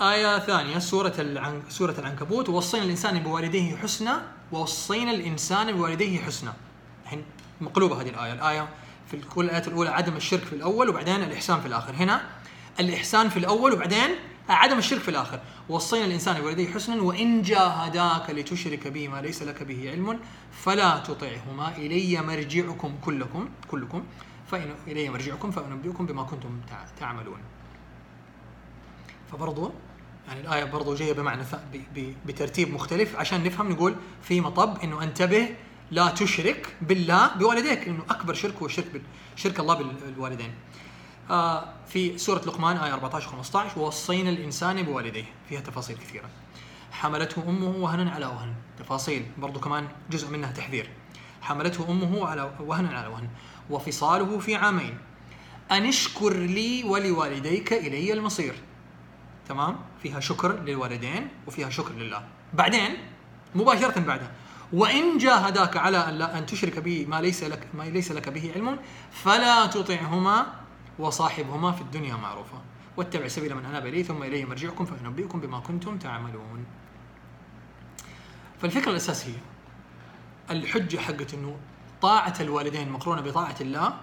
آية ثانية سورة العن... سورة العنكبوت. ووصينا الإنسان بوالديه حسنا ووصينا الإنسان بوالديه حسنا. الحين مقلوبة هذه الآية. الآية في كل الآيات الأولى عدم الشرك في الأول وبعدين الإحسان في الآخر. هنا الإحسان في الأول وبعدين عدم الشرك في الآخر. وصينا الإنسان بوالديه حسنا وإن جاهداك لتشرك بي ما ليس لك به علم فلا تطعهما إلي مرجعكم كلكم كلكم. فإن إلي مرجعكم فأنبئكم بما كنتم تع- تعملون. فبرضو يعني الآية برضو جاية بمعنى ث- ب- ب- بترتيب مختلف. عشان نفهم نقول في مطب إنه أنتبه لا تشرك بالله بوالديك إنه أكبر شرك هو الشرك بال- شرك الله بال- بالوالدين. آه في سورة لقمان آية 14 15 ووصينا الإنسان بوالديه. فيها تفاصيل كثيرة. حملته أمه وهنا على وهن. تفاصيل برضو كمان جزء منها تحذير. حملته أمه على وهنا على وهن. وفصاله في عامين. أن اشكر لي ولوالديك إلي المصير. تمام؟ فيها شكر للوالدين وفيها شكر لله. بعدين مباشرة بعدها وإن جاهداك على أن, لا أن تشرك بي ما ليس لك ما ليس لك به علم فلا تطعهما وصاحبهما في الدنيا معروفا واتبع سبيل من أناب إلي ثم إلي مرجعكم فأنبئكم بما كنتم تعملون. فالفكرة الأساسية الحجة حقت أنه طاعة الوالدين مقرونة بطاعة الله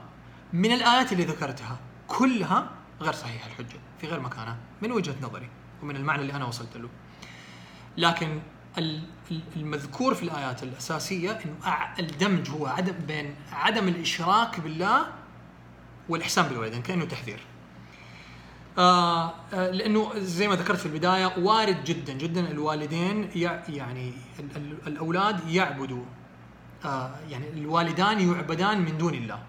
من الآيات اللي ذكرتها كلها غير صحيحة الحجة في غير مكانها من وجهة نظري. ومن المعنى اللي أنا وصلت له. لكن ال- ال- المذكور في الآيات الأساسية أنه أع- الدمج هو عدم بين عدم الإشراك بالله والإحسان بالوالدين كأنه تحذير. آه آه، لأنه زي ما ذكرت في البداية وارد جدا جدا الوالدين يع يعني ال- ال- الأولاد يعبدوا آه يعني الوالدان يعبدان من دون الله.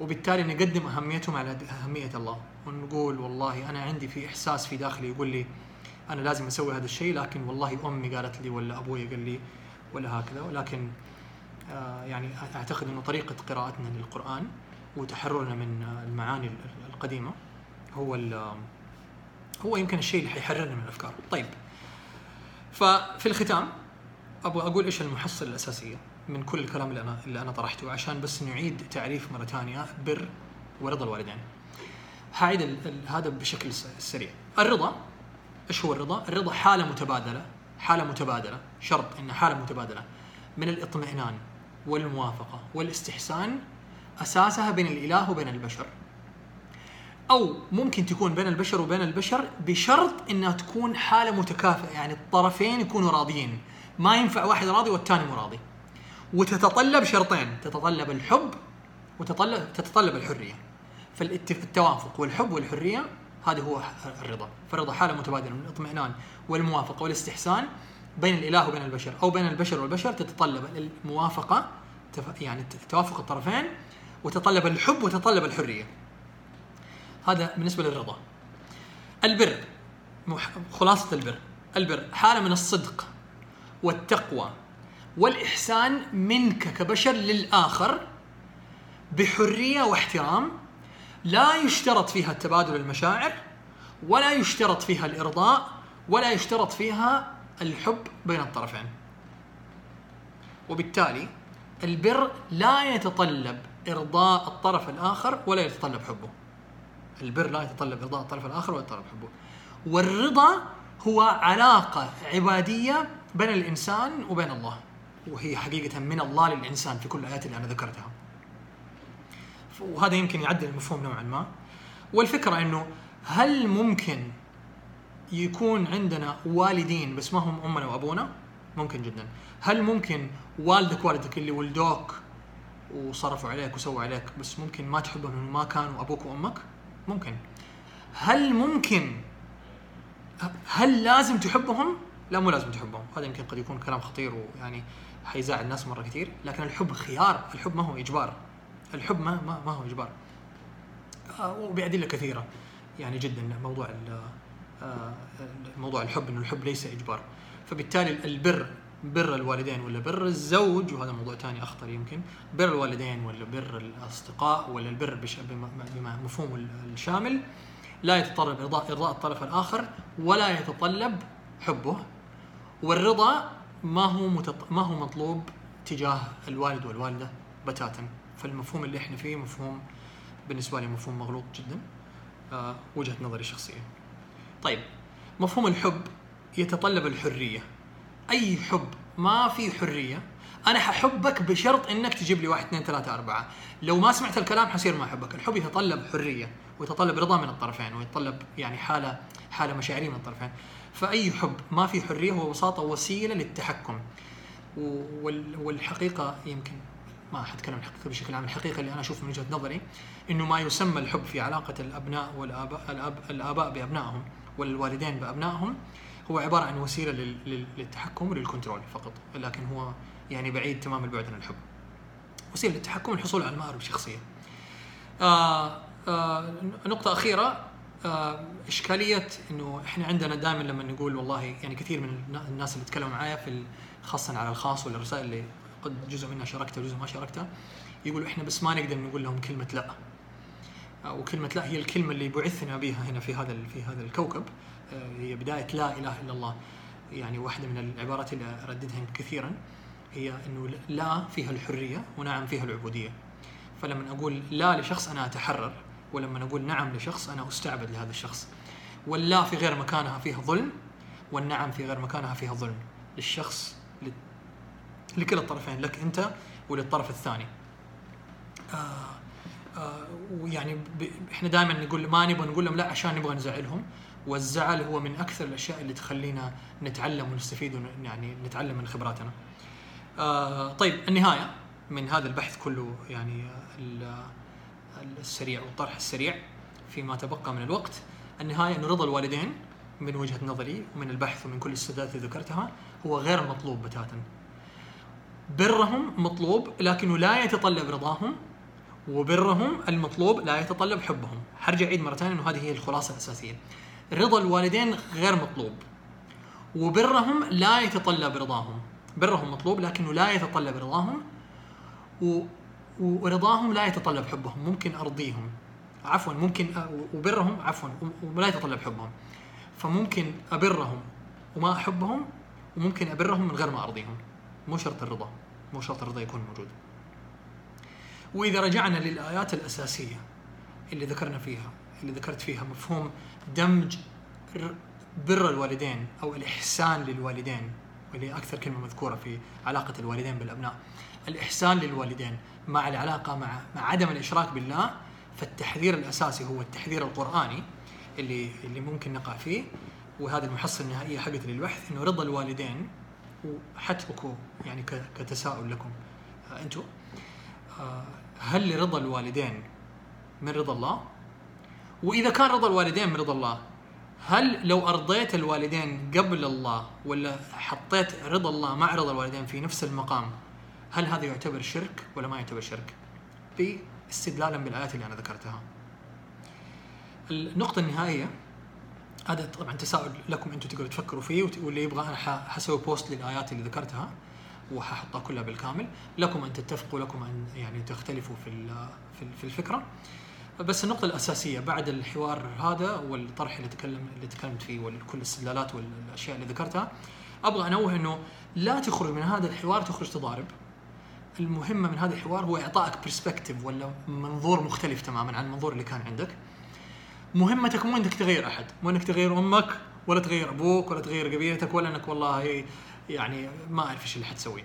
وبالتالي نقدم أهميتهم على أهمية الله. ونقول والله أنا عندي في إحساس في داخلي يقول لي أنا لازم أسوي هذا الشيء لكن والله أمي قالت لي ولا أبوي قال لي ولا هكذا. ولكن آه يعني أعتقد إنه طريقة قراءتنا للقرآن وتحررنا من آه، المعاني ال- ال- القديمة هو هو يمكن الشيء اللي حيحررنا من الأفكار. طيب. ففي الختام أبغى أقول إيش المحصله الاساسيه من كل الكلام اللي أنا اللي أنا طرحته عشان بس نعيد تعريف مرة ثانية بر ورضا الوالدين. هعيد هذا بشكل سريع. الرضا إيش هو الرضا؟ الرضا حالة متبادلة حالة متبادلة شرط انها حالة متبادلة من الاطمئنان والموافقة والاستحسان أساسها بين الإله وبين البشر. أو ممكن تكون بين البشر وبين البشر بشرط إنها تكون حالة متكافئة يعني الطرفين يكونوا راضيين ما ينفع واحد راضي والثاني مو راضي وتتطلب شرطين تتطلب الحب وتتطلب تتطلب الحرية فالتوافق والحب والحرية هذا هو الرضا. فالرضا حالة متبادلة من الاطمئنان والموافقة والاستحسان بين الإله وبين البشر. أو بين البشر والبشر تتطلب الموافقة يعني توافق الطرفين وتتطلب الحب وتتطلب الحرية. هذا بالنسبة للرضا. البر خلاصة البر. البر حالة من الصدق والتقوى والإحسان منك كبشر للآخر بحرية واحترام لا يشترط فيها تبادل المشاعر ولا يشترط فيها الإرضاء ولا يشترط فيها الحب بين الطرفين. وبالتالي البر لا يتطلب إرضاء الطرف الآخر ولا يتطلب حبه. البر لا يتطلب إرضاء الطرف الآخر ولا يتطلب حبه. والرضا هو علاقة عبادية بين الإنسان وبين الله وهي حقيقة من الله للإنسان في كل الايات اللي أنا ذكرتها. وهذا يمكن يعدل المفهوم نوعا ما. والفكرة إنه هل ممكن يكون عندنا والدين بس ما هم أمنا وأبونا؟ ممكن جدا. هل ممكن والدك والدك اللي ولدوك وصرفوا عليك وسووا عليك بس ممكن ما تحبهم ما كانوا أبوك وأمك؟ ممكن. هل ممكن هل لازم تحبهم؟ لا مو لازم تحبهم. هذا يمكن قد يكون كلام خطير ويعني حيزعل الناس مرة كثير. لكن الحب خيار الحب ما هو إجبار. الحب ما ما, هو إجبار. آه، وبأدلة كثيرة. يعني جدا موضوع آه، موضوع الحب إنه الحب ليس إجبار. فبالتالي البر بر الوالدين ولا بر الزوج وهذا موضوع ثاني أخطر يمكن بر الوالدين ولا بر الأصدقاء ولا البر بما مفهوم الشامل لا يتطلب ارضاء إرضاء الطرف الآخر ولا يتطلب حبه والرضا ما هو. ما هو مطلوب تجاه الوالد والوالدة بتاتا. فالمفهوم اللي إحنا فيه مفهوم بالنسبة لي مفهوم مغلوط جدا آه وجهة نظري الشخصيه طيب مفهوم الحب يتطلب الحرية. أي حب ما في حرية أنا ححبك بشرط إنك تجيب لي واحد اثنين ثلاثة أربعة. لو ما سمعت الكلام حصير ما أحبك. الحب يتطلب حرية ويتطلب رضا من الطرفين ويتطلب يعني حالة حالة مشاعرية من الطرفين. فأي حب ما في حرية هو ببساطه وسيلة للتحكم. وال- والحقيقة يمكن ما حتكلم عن الحقيقة بشكل عام. الحقيقة اللي أنا أشوف من وجهة نظري إنه ما يسمى الحب في علاقة الأبناء والآباء الأب الآباء بأبنائهم والوالدين بأبنائهم هو عبارة عن وسيلة لل- لل- للتحكم وللكنترول فقط لكن هو يعني بعيد تمام البعد عن الحب. وسيلة للتحكم والحصول على المآرب الشخصية. آه آه نقطة أخيرة. آه إشكالية إنه إحنا عندنا دائما لما نقول والله يعني كثير من النا- الناس اللي تكلموا معايا في خاصة على الخاص ولا الرسائل اللي قد جزء منها شاركتها وجزء ما شاركتها يقولوا إحنا بس ما نقدر نقول لهم كلمة لا. آه، وكلمة لا هي الكلمة اللي بعثنا بها هنا في هذا في هذا الكوكب آه، هي بداية لا إله إلا الله. يعني واحدة من العبارات اللي أرددها كثيرا هي إنه لا فيها الحرية ونعم فيها العبودية. فلما أقول لا لشخص أنا أتحرر ولما أقول نعم لشخص أنا أستعبد لهذا الشخص. واللا في غير مكانها فيها ظلم والنعم في غير مكانها فيها ظلم. للشخص لكلا الطرفين لك أنت وللطرف الثاني آه آه ويعني. إحنا دائما نقول ما نبغى نقول لهم لا عشان نبغى نزعلهم والزعل هو من أكثر الأشياء اللي تخلينا نتعلم ونستفيد ون... يعني نتعلم من خبراتنا. آه طيب النهاية من هذا البحث كله يعني ال- السريع والطرح السريع فيما تبقى من الوقت النهاية ان رضا الوالدين من وجهة نظري ومن البحث ومن كل السدات اللي ذكرتها هو غير مطلوب بتاتا. برهم مطلوب لكنه لا يتطلب رضاهم وبرهم المطلوب لا يتطلب حبهم. حرجع عيد مرة ثانية إنه هذه هي الخلاصة الأساسية. رضا الوالدين غير مطلوب وبرهم لا يتطلب رضاهم. برهم مطلوب لكنه لا يتطلب رضاهم و... ورضاهم لا يتطلب حبهم ممكن أرضيهم عفوا ممكن وبرهم عفوا ولا يتطلب حبهم فممكن أبرهم وما أحبهم وممكن أبرهم من غير ما أرضيهم مو شرط الرضا مو شرط الرضا يكون موجود. وإذا رجعنا للآيات الأساسية اللي ذكرنا فيها اللي ذكرت فيها مفهوم دمج بر الوالدين أو الإحسان للوالدين واللي أكثر كلمة مذكورة في علاقة الوالدين بالأبناء. الإحسان للوالدين مع العلاقة مع مع عدم الإشراك بالله فالتحذير الأساسي هو التحذير القرآني اللي اللي ممكن نقع فيه. وهذه المحصلة النهائية حقتي للبحث إنه رضا الوالدين وحتركوا يعني كتساؤل لكم آه، أنتم آه، هل رضا الوالدين من رضا الله؟ وإذا كان رضا الوالدين من رضا الله هل لو أرضيت الوالدين قبل الله ولا حطيت رضا الله مع رضا الوالدين في نفس المقام هل هذا يعتبر شرك ولا ما يعتبر شرك؟ باستدلالا بالآيات اللي أنا ذكرتها. النقطة النهائية هذا طبعا تساؤل لكم أنتم تقدروا تفكروا فيه واللي يبغى أنا حسوي بوست للآيات اللي ذكرتها وححطها كلها بالكامل. لكم أن تتفقوا لكم أن يعني تختلفوا في في ال- في الفكرة. بس النقطة الأساسية بعد الحوار هذا والطرح اللي تكلم اللي تكلمت فيه وكل الاستدلالات والأشياء اللي ذكرتها أبغى أنوه إنه لا تخرج من هذا الحوار تخرج تضارب. المهمة من هذا الحوار هو إعطائك برسبكتيف ولا منظور مختلف تماما عن المنظور اللي كان عندك. مهمتك مو إنك تغير أحد مو إنك تغير أمك ولا تغير أبوك ولا تغير قبيلتك ولا إنك والله يعني ما أعرف إيش اللي حتسويه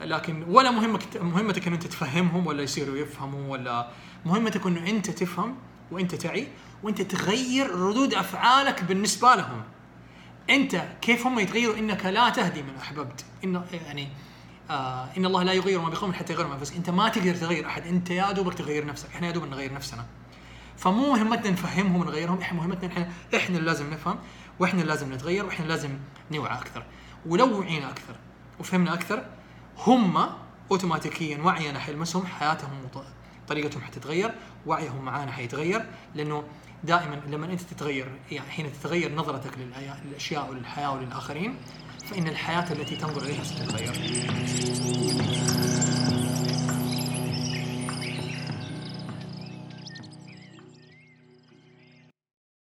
لكن ولا مهمك مهمتك ان أنت تفهمهم ولا يصيروا يفهموا ولا مهمتك إنه أنت تفهم وأنت تعي وأنت تغير ردود أفعالك بالنسبة لهم. أنت كيف هم يتغيروا؟ إنك لا تهدي من أحببت. إن يعني آه إن الله لا يغير ما بقوم حتى يغيروا ما أنت ما تقدر تغير أحد. أنت يا دوبك تغير نفسك. إحنا يا دوب نغير نفسنا. فمو مهمتنا نفهمهم ونغيرهم إحنا مهمتنا إحنا إحنا اللي لازم نفهم وإحنا اللي لازم نتغير وإحنا اللي لازم نوعى أكثر. ولو وعينا أكثر وفهمنا أكثر هم اوتوماتيكيا وعينا حيلمسهم حياتهم طريقتهم حتتغير وعيهم معانا حيتغير لأنه دائما لما أنت تتغير يعني حين تتغير نظرتك للأشياء وللحياه وللاخرين فإن الحياة التي تنظر إليها ستتغير.